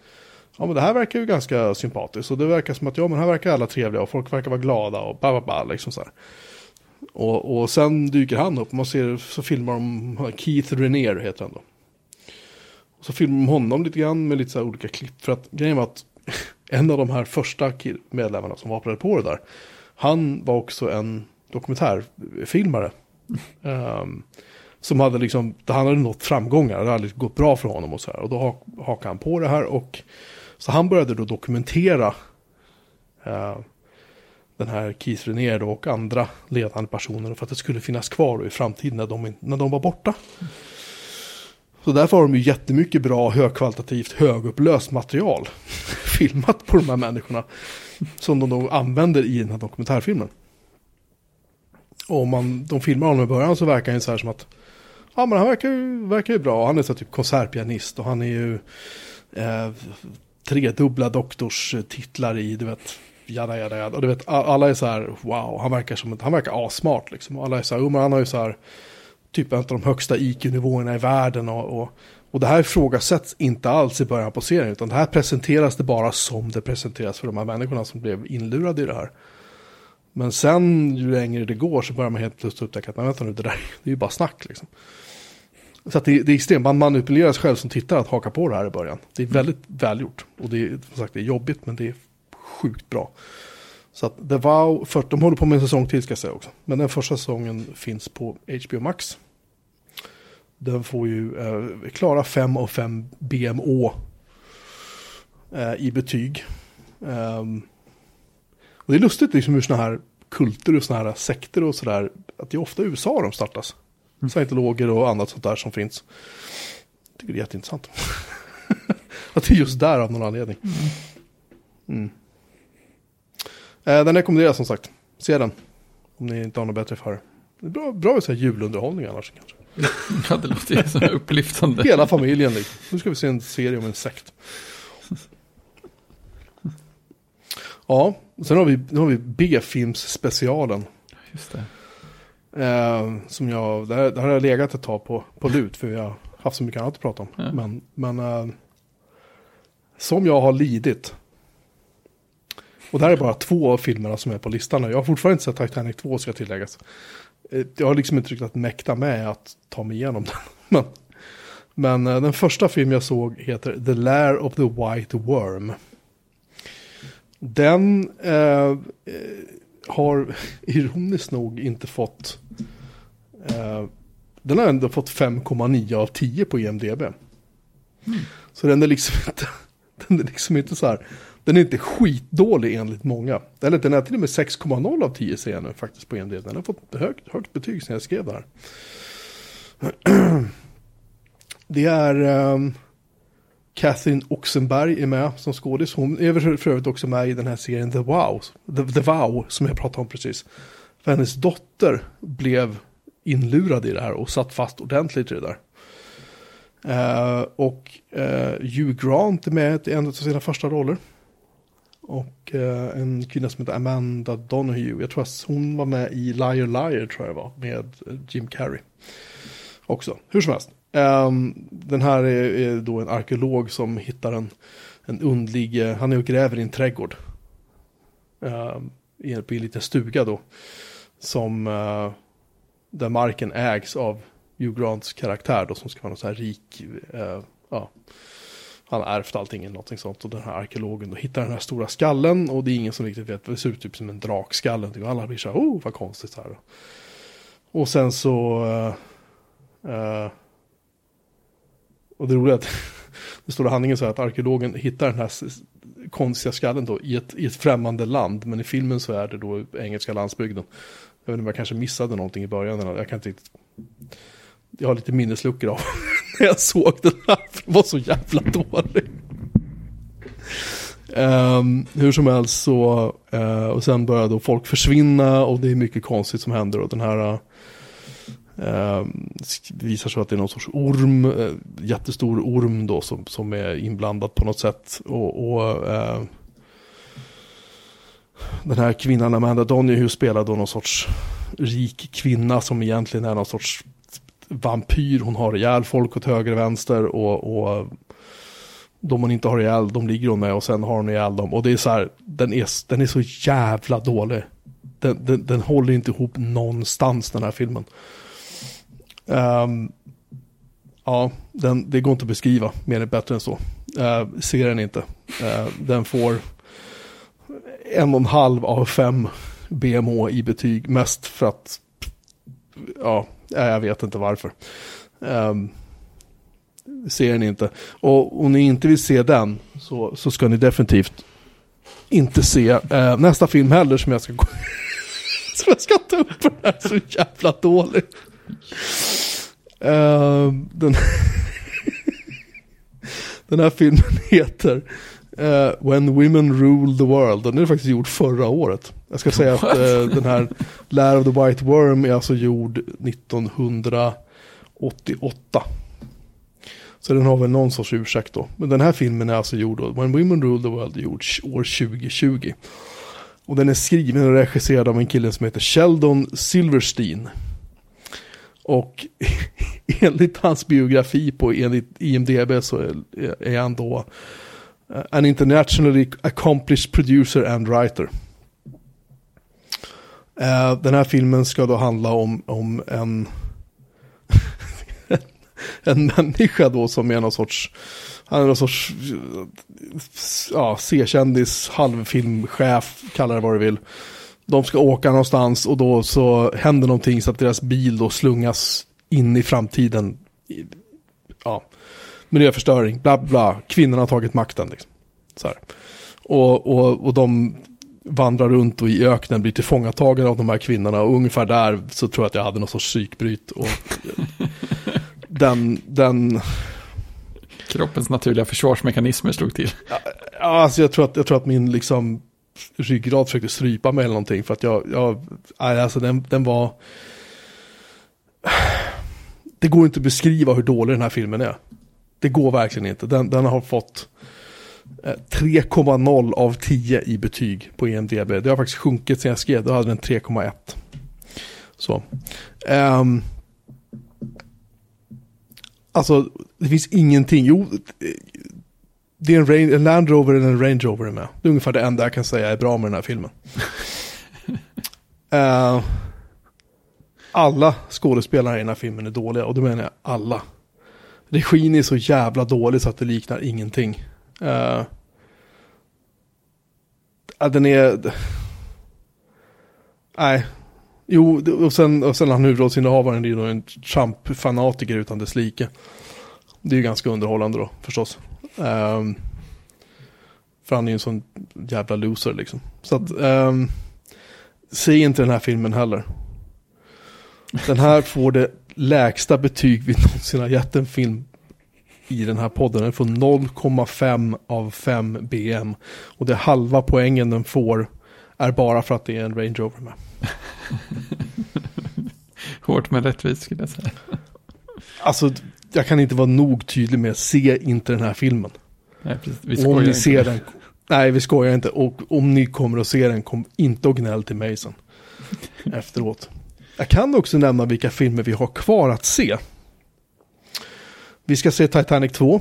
ja men det här verkar ju ganska sympatiskt och det verkar som att ja men här verkar alla trevliga och folk verkar vara glada och ba, ba, ba liksom så här. Och, och sen dyker han upp, man ser så filmar de Keith Renier heter han då. Och så filmar de honom lite grann med lite så här olika klipp för att grejen var att en av de här första medlemmarna som vapenade på det där, han var också en dokumentärfilmare. um, som hade liksom, han hade nått framgångar, det hade gått bra för honom och så här. Och då hakade han på det här och så han började då dokumentera uh, den här Keith Renier och andra ledande personer för att det skulle finnas kvar i framtiden när de, när de var borta. Så därför har de ju jättemycket bra, högkvalitativt, högupplöst material filmat på de här människorna som de då använder i den här dokumentärfilmen. Och om man, de filmar honom i början så verkar han så här som att ja men han verkar ju, verkar ju bra. Han är så typ konsertpianist och han är ju eh, tredubbla doktorstitlar i, du vet, jada jada jada. Och du vet, alla är så här, wow, han verkar som, han verkar asmart liksom. Och alla är så här, men han har ju så här, typ en av de högsta IQ-nivåerna i världen och, och, och det här ifrågasätts inte alls i början på serien, utan det här presenteras det bara som det presenteras för de här människorna som blev inlurade i det här. Men sen ju längre det går så börjar man helt plötsligt upptäcka att, men vänta nu, det där det är ju bara snack liksom. Så att det, det är extremt, man manipulerar sig själv som tittar att haka på det här i början. Det är väldigt välgjort. Och det är, som sagt, det är jobbigt men det är sjukt bra. Så att The Vow, för, de håller på med en säsong till ska jag säga också. Men den första säsongen finns på HBO Max. Den får ju eh, klara 5 av 5 BMO eh, i betyg. Um, och det är lustigt liksom hur sådana här kulter och sådana här sekter och sådär, att det är ofta i USA de startas. Mm. Scientologer och annat sånt där som finns. Jag tycker det är jätteintressant. att det är just där av någon anledning. Mm. Eh, den rekommenderas som sagt. Se den. Om ni inte har något bättre för det. är bra, bra att säga julunderhållning annars kanske. ja, det låter ju så upplyftande. Hela familjen. Liksom. Nu ska vi se en serie om en sekt. Ja, sen har vi, har vi B-filmsspecialen. Just det. Eh, som jag, där, där har jag legat ett tag på, på lut för vi har haft så mycket annat att prata om. Ja. Men, men eh, som jag har lidit och det här är bara två av filmerna som är på listan. Jag har fortfarande inte sett Titanic 2 ska tilläggas. Eh, jag har liksom inte riktigt mäkta med att ta mig igenom den. Men Men eh, den första film jag såg heter The Lair of the White Worm. Den eh, eh har ironiskt nog inte fått... Eh, den har ändå fått 5,9 av 10 på IMDB. Mm. Så den är liksom inte, den är liksom inte så här, den är inte skitdålig enligt många. Eller den är till och med 6,0 av 10 ser jag nu faktiskt på en del. Den har fått högt, högt betyg sen jag skrev det här. Det är um, Catherine Oxenberg är med som skådis. Hon är för övrigt också med i den här serien The Wow, The, The Wow som jag pratade om precis. För hennes dotter blev inlurad i det här och satt fast ordentligt i det där. Uh, och uh, Hugh Grant är med i en av sina första roller. Och eh, en kvinna som heter Amanda Donahue. Jag tror att hon var med i Liar Liar tror jag det var. Med eh, Jim Carrey. Också. Hur som helst. Ehm, den här är, är, då en arkeolog som hittar en, en undlig, eh, han är och gräver i en trädgård. Ehm, I, en, liten stuga då. Som, där marken ägs av Hugh Grants karaktär då som ska vara någon så här rik, uh, ja. Han har ärvt allting eller någonting sånt. Och den här arkeologen då hittar den här stora skallen. Och det är ingen som riktigt vet. Det ser ut typ som en drakskalle. Typ. Och alla blir så här, oh vad konstigt så här. Och sen så... Uh, uh, och det roliga är att det står i handlingen så här att arkeologen hittar den här konstiga skallen då i ett, i ett främmande land. Men i filmen så är det då engelska landsbygden. Jag vet inte om jag kanske missade någonting i början. Jag kan inte. Jag har lite minnesluckor av när jag såg den här. För den var så jävla dålig. Um, hur som helst så, uh, och sen börjar då folk försvinna och det är mycket konstigt som händer. Och den här uh, det visar sig att det är någon sorts orm, uh, jättestor orm då som, som är inblandad på något sätt. Och, och den här kvinnan Amanda Donahue spelar då någon sorts rik kvinna som egentligen är någon sorts vampyr. Hon har ihjäl folk åt höger och vänster och, och de hon inte har ihjäl, de ligger hon med och sen har hon ihjäl dem. Och det är så här, den är, den är så jävla dålig. Den, den, den håller inte ihop någonstans den här filmen. Um, ja, den, det går inte att beskriva mer än bättre än så. Uh, ser den inte. Uh, den får en och en halv av fem BMO i betyg. Mest för att, ja, jag vet inte varför. Um, ser ni inte. Och om ni inte vill se den så, så ska ni definitivt inte se uh, nästa film heller som jag ska gå som jag ska ta upp. Den är så jävla dålig. Uh, den, den här filmen heter uh, When Women Rule the World. Den är faktiskt gjord förra året. Jag ska säga att uh, den här Lär of the White Worm är alltså gjord 1988. Så den har väl någon sorts ursäkt då. Men den här filmen är alltså gjord då. When Women Rule the World gjord år 2020. Och den är skriven och regisserad av en kille som heter Sheldon Silverstein. Och enligt hans biografi på enligt IMDB så är, är han då uh, an internationally accomplished producer and writer. Eh, den här filmen ska då handla om, om en, en människa då som är någon sorts, han är någon sorts ja, C-kändis, halvfilmchef, kalla det vad du vill de ska åka någonstans och då så händer någonting så att deras bil då slungas in i framtiden. Ja, miljöförstöring, bla bla, kvinnorna har tagit makten. Liksom. Så här. Och, och, och de vandrar runt och i öknen blir tillfångatagna av de här kvinnorna och ungefär där så tror jag att jag hade någon sorts psykbryt. Och den, den... Kroppens naturliga försvarsmekanismer slog till. Ja, alltså jag tror att, jag tror att min liksom ryggrad försökte strypa mig eller någonting. För att jag, jag alltså den, den var... Det går inte att beskriva hur dålig den här filmen är. Det går verkligen inte. Den, den har fått 3,0 av 10 i betyg på EMDB. Det har faktiskt sjunkit sen jag skrev, då hade den 3,1. Så. Um, alltså, det finns ingenting. Jo, det är en, Range, en Land Rover eller en Range Rover är med. Det är ungefär det enda jag kan säga är bra med den här filmen. uh, alla skådespelare i den här filmen är dåliga och då menar jag alla. regin är så jävla dålig så att det liknar ingenting. Uh, ja, den är... Nej. Jo, och sen, och sen han huvudrollsinnehavaren Det är ju en Trump-fanatiker utan dess like. Det är ju ganska underhållande då, förstås. Um, för han är ju en sån jävla loser liksom. Så att, um, se inte den här filmen heller. Den här får det lägsta betyg vi någonsin har gett en film i den här podden. Den får 0,5 av 5 BM. Och det halva poängen den får är bara för att det är en Range Rover med. Hårt men rättvist skulle jag säga. Alltså, jag kan inte vara nog tydlig med, se inte den här filmen. Nej, precis. Vi om ni ser den, nej vi skojar inte. Och om ni kommer att se den, kom inte och gnäll till mig sen. efteråt. Jag kan också nämna vilka filmer vi har kvar att se. Vi ska se Titanic 2.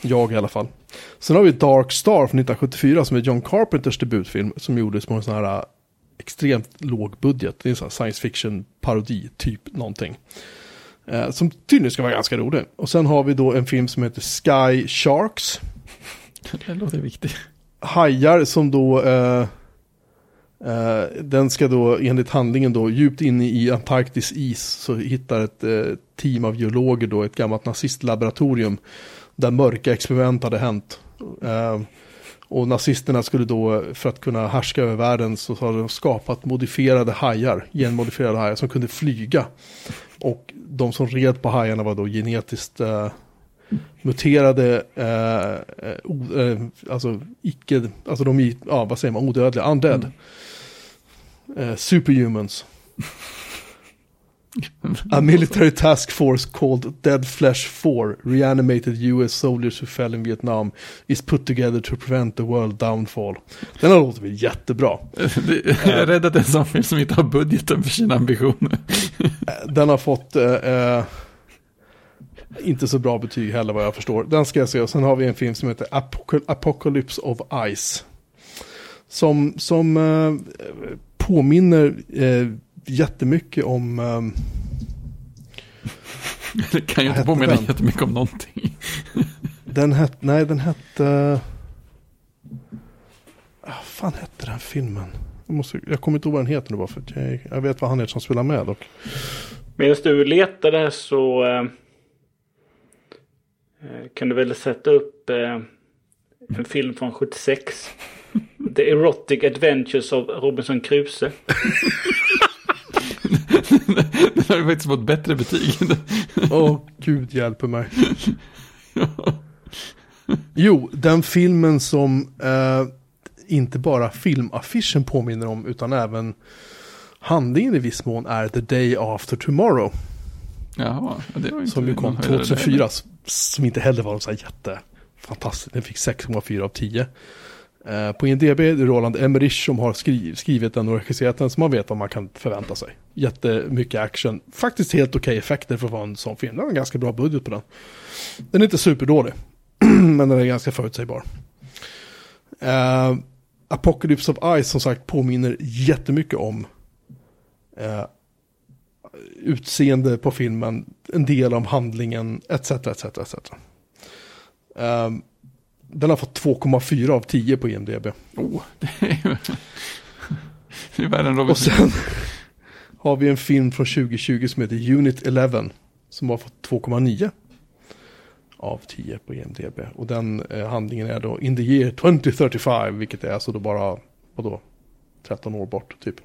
Jag i alla fall. Sen har vi Dark Star från 1974 som är John Carpenters debutfilm. Som gjordes på en sån här äh, extremt låg budget. Det är en sån här science fiction parodi, typ någonting. Eh, som tydligen ska vara ganska rolig. Och sen har vi då en film som heter Sky Sharks. Det låter viktigt. Hajar som då... Eh, Eh, den ska då enligt handlingen då djupt inne i Antarktis is så hittar ett eh, team av geologer då ett gammalt nazistlaboratorium där mörka experiment hade hänt. Eh, och nazisterna skulle då, för att kunna härska över världen, så har de skapat modifierade hajar, genmodifierade hajar som kunde flyga. Och de som red på hajarna var då genetiskt eh, muterade, eh, eh o, eh, alltså icke, alltså de, ja vad säger man, odödliga, undead. Mm. Eh, superhumans. A military task force called Dead Flesh 4, reanimated US soldiers who fell in Vietnam, is put together to prevent the world downfall. Den här låter väl jättebra. Jag är rädd att det är en sån film som inte har budgeten för sina ambitioner. Den har fått eh, eh, inte så bra betyg heller vad jag förstår. Den ska jag se. Sen har vi en film som heter Apocalypse of Ice. Som, som eh, påminner eh, jättemycket om... Um, det kan ju inte påminna den? jättemycket om någonting. den hette, nej den hette... Uh, vad fan hette den filmen? Jag, måste, jag kommer inte ihåg vad den heter nu bara för att jag, jag vet vad han heter som spelar med. Och... Medan du letade så uh, kan du väl sätta upp uh, en film från 76. The Erotic Adventures of Robinson Crusoe. Den har ju faktiskt fått bättre betyg. Åh, oh, gud hjälper mig. Jo, den filmen som eh, inte bara filmaffischen påminner om utan även handlingen i viss mån är The Day After Tomorrow. Jaha, det var inte Som ju kom 2004, som inte heller var så här jättefantastisk. Den fick 6,4 av 10. Eh, på INDB är det Roland Emmerich som har skrivit den och regisserat den, så man vet vad man kan förvänta sig. Jättemycket action, faktiskt helt okej okay effekter för att vara en sån film. Det var en ganska bra budget på den. Den är inte superdålig, men den är ganska förutsägbar. Uh, Apocalypse of Ice som sagt påminner jättemycket om uh, utseende på filmen, en del om handlingen, etc. etc, etc. Uh, den har fått 2,4 av 10 på IMDB. Oh, det är ju värre än Och sen har vi en film från 2020 som heter Unit 11. Som har fått 2,9 av 10 på IMDB. Och den eh, handlingen är då In the year 2035, vilket är alltså då bara, vadå, 13 år bort typ.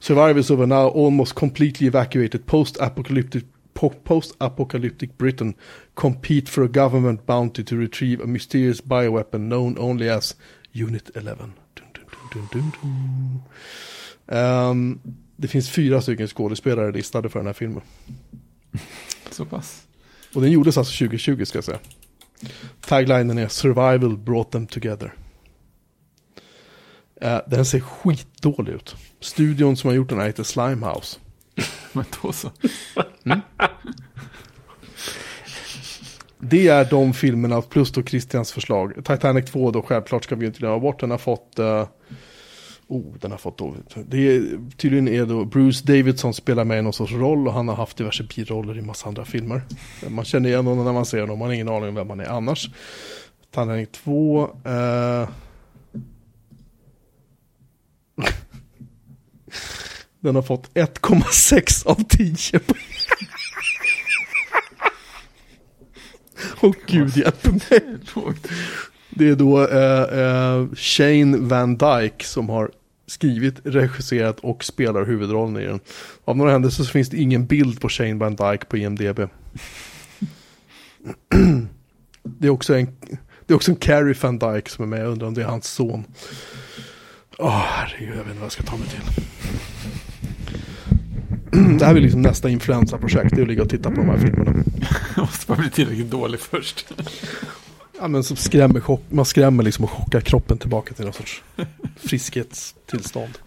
Survivors of a now almost completely evacuated post-apocalyptic post-apocalyptic Britain compete for a government bounty to retrieve a mysterious bioweapon known only as Unit 11. Dun, dun, dun, um, det finns fyra stycken skådespelare listade för den här filmen. Så pass. Och den gjordes alltså 2020 ska jag säga. Taglinen är Survival brought them together. Uh, den ser skitdålig ut. Studion som har gjort den här heter Slimehouse. Men då så. Mm. Det är de filmerna plus då Christians förslag. Titanic 2 då självklart ska vi inte glömma bort. Den har fått uh, Oh, den har fått då. Det är, tydligen är då Bruce Davidson spelar med i någon sorts roll och han har haft diverse biroller i massa andra filmer. Man känner igen honom när man ser honom, man har ingen aning om vem han är annars. Titanic 2. Uh... Eh. Den har fått 1,6 av 10. Åh gud hjälp mig. Det är då eh, eh, Shane Van Dyke som har skrivit, regisserat och spelar huvudrollen i den. Av några händelser så finns det ingen bild på Shane Van Dyke på IMDB. det är också en, det är också en Carrie Van Dyke som är med, jag undrar om det är hans son. Åh, oh, herregud, jag vet inte vad jag ska ta mig till. det här är liksom nästa influensaprojekt, det är att ligga och titta på de här filmerna. måste bara bli tillräckligt dålig först. Ja, men som skrämmer, chock, man skrämmer liksom och chockar kroppen tillbaka till någon sorts friskhetstillstånd.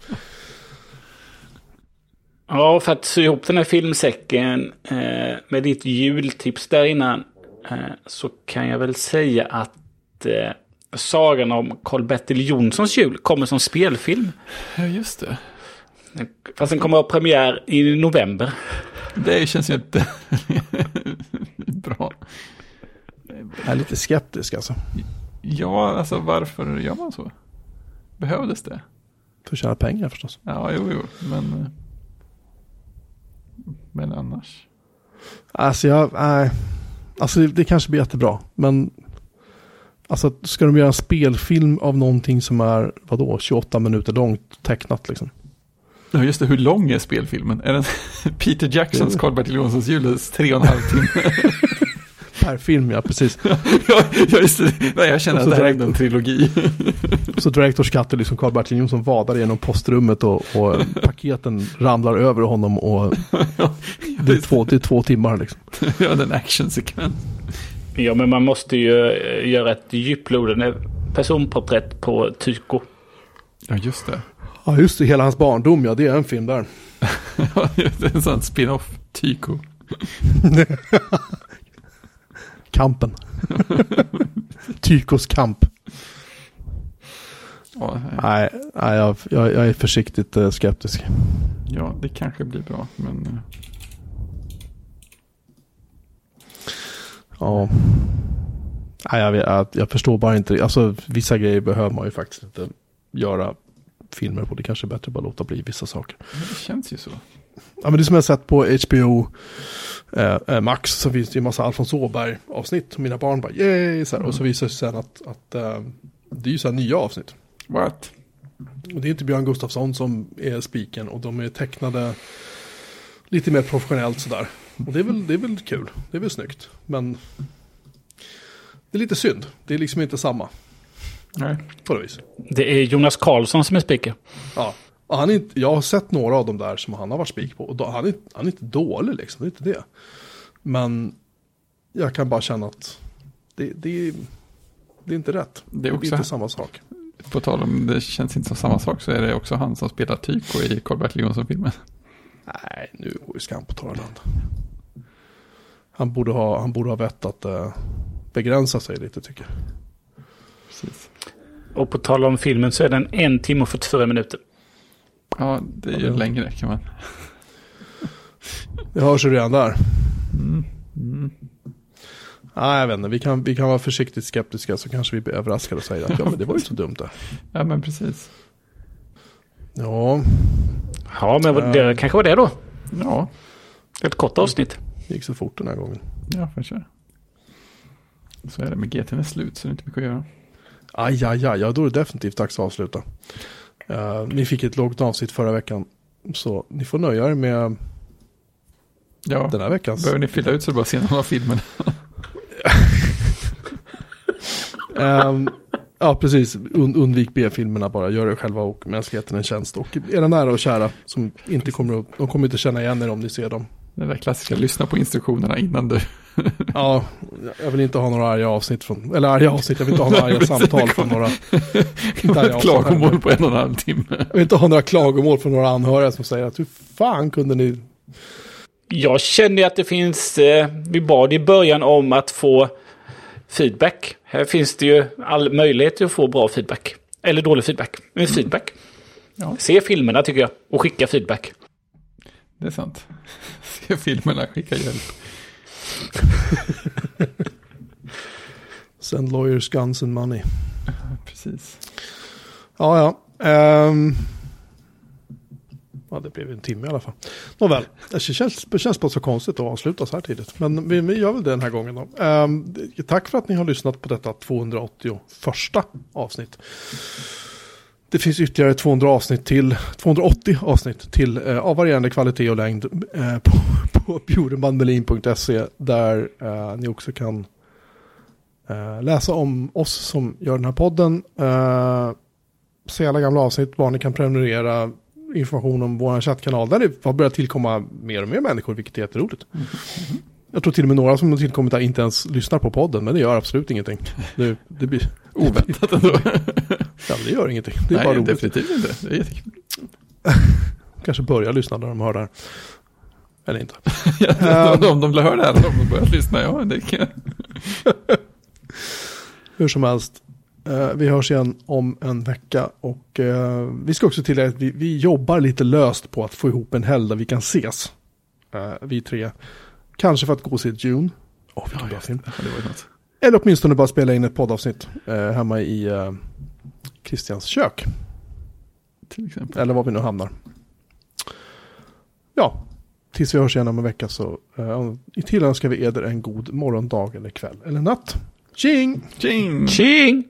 Ja, för att sy ihop den här filmsäcken eh, med ditt jultips där innan eh, så kan jag väl säga att eh, sagan om Karl-Bertil Jonssons jul kommer som spelfilm. Ja, just det. Fast den kommer att ha premiär i november. Det känns ju inte bra. Jag är lite skeptisk alltså. Ja, alltså varför gör man så? Behövdes det? För att tjäna pengar förstås. Ja, jo, jo, men... Men annars? Alltså jag, nej. Alltså det, det kanske blir jättebra, men... Alltså ska de göra en spelfilm av någonting som är, vadå, 28 minuter långt tecknat liksom? Ja, just det. Hur lång är spelfilmen? Är den Peter Jacksons Karl-Bertil Jonssons jules tre och en halv timme? per film, ja precis. ja, just det. Nej, jag känner att det här är en trilogi. så Directors Cut är liksom Karl-Bertil Jonsson vadar genom postrummet och, och paketen ramlar över honom och det, är två, det är två timmar liksom. ja, den actionsekvens. Ja, men man måste ju eh, göra ett djuplodande personporträtt på Tyko. Ja, just det. Ja, just det. Hela hans barndom, ja. Det är en film där. det är en sån spin-off. Tyko. Kampen. Tykos kamp. Ja, nej, nej jag, jag, jag är försiktigt uh, skeptisk. Ja, det kanske blir bra, men... Uh... Ja. Nej, jag, jag, jag förstår bara inte. Alltså, vissa grejer behöver man ju faktiskt inte göra filmer på. Det kanske är bättre att bara låta bli vissa saker. Men det känns ju så. Ja, men det som jag sett på HBO eh, eh, Max så finns det ju en massa Alfons Åberg avsnitt. Mina barn bara yay! Så här, mm. Och så mm. visar det sig sen att, att eh, det är ju så här nya avsnitt. What? Och det är inte Björn Gustafsson som är spiken och de är tecknade lite mer professionellt sådär. Och det är, väl, det är väl kul, det är väl snyggt. Men det är lite synd, det är liksom inte samma. Nej. På det vis. Det är Jonas Karlsson som är speaker. Ja. Och han är inte, jag har sett några av dem där som han har varit spik på. Och då, han, är, han är inte dålig liksom, det är inte det. Men jag kan bara känna att det, det, det är inte rätt. Det är, också, det inte samma sak. På tal om det känns inte som samma sak så är det också han som spelar Tyko i Karl-Bertil Jonsson-filmen. Nej, nu går ju skam på torra land. Han borde ha, han borde ha vett att uh, begränsa sig lite tycker jag. Precis. Och på tal om filmen så är den en timme och 44 minuter. Ja, det är ju ja, längre kan man. Det hörs ju redan där. Mm. Mm. Nej, jag vet inte. Vi kan, vi kan vara försiktigt skeptiska så kanske vi blir överraskade och säger att ja, men det var ju så dumt det. Ja, men precis. Ja. Ja, men det uh, kanske var det då. Ja. Ett kort avsnitt. Det gick så fort den här gången. Ja, för sure. Så är det med GTn är slut så det är inte mycket att göra. Aj, aj, aj, ja då är det definitivt dags att avsluta. Uh, ni fick ett lågt avsnitt förra veckan. Så ni får nöja er med ja, den här veckans. Behöver ni fylla ut så bara se någon av filmerna. um, ja, precis. Und undvik B-filmerna bara. Gör er själva och mänskligheten en tjänst. Och era nära och kära som inte kommer att, de kommer inte känna igen er om ni ser dem. Det där klassiska, lyssna på instruktionerna innan du... ja, jag vill inte ha några arga avsnitt från, eller arga avsnitt, jag vill inte ha några arga samtal från några... Inte arga klagomål på en och en halv timme. Jag vill inte ha några klagomål från några anhöriga som säger att hur fan kunde ni... Jag känner att det finns, eh, vi bad i början om att få feedback. Här finns det ju all möjlighet att få bra feedback. Eller dålig feedback, men feedback. Ja. Se filmerna tycker jag. Och skicka feedback. Det är sant. Se filmerna, skicka hjälp. Send lawyers, guns and money. Precis. Ja, ja. Ehm. ja, det blev en timme i alla fall. Nåväl, det känns, det känns bara så konstigt att avsluta så här tidigt. Men vi, vi gör väl det den här gången då. Det- tack för att ni har lyssnat på detta 281 avsnitt. Det finns ytterligare 200 avsnitt till, 280 avsnitt till eh, av varierande kvalitet och längd eh, på, på bjurenbandelin.se där eh, ni också kan eh, läsa om oss som gör den här podden. Eh, se alla gamla avsnitt, var ni kan prenumerera, information om vår chattkanal. Där det har börjat tillkomma mer och mer människor, vilket är jätteroligt. Jag tror till och med några som har tillkommit där inte ens lyssnar på podden, men det gör absolut ingenting. Det, det blir, Oväntat ändå. ja, det gör ingenting. Det är bara Nej, roligt. definitivt inte. Det är jättekul. Kanske börjar lyssna när de hör det här. Eller inte. Ja, om de hör det här och de börjar lyssna, ja, det kan... Hur som helst. eh, vi hörs igen om en vecka och eh, vi ska också tillägga att vi, vi jobbar lite löst på att få ihop en helg där vi kan ses. Eh, vi tre. Kanske för att gå och se June. Åh, vilken bra film. Ja, det var ju något. Eller åtminstone bara spela in ett poddavsnitt eh, hemma i eh, Christians kök. Till exempel. Eller var vi nu hamnar. Ja, tills vi hörs igen om en vecka så eh, tillönskar vi eder en god morgon, dag eller kväll eller natt. Tjing! Tjing! Tjing!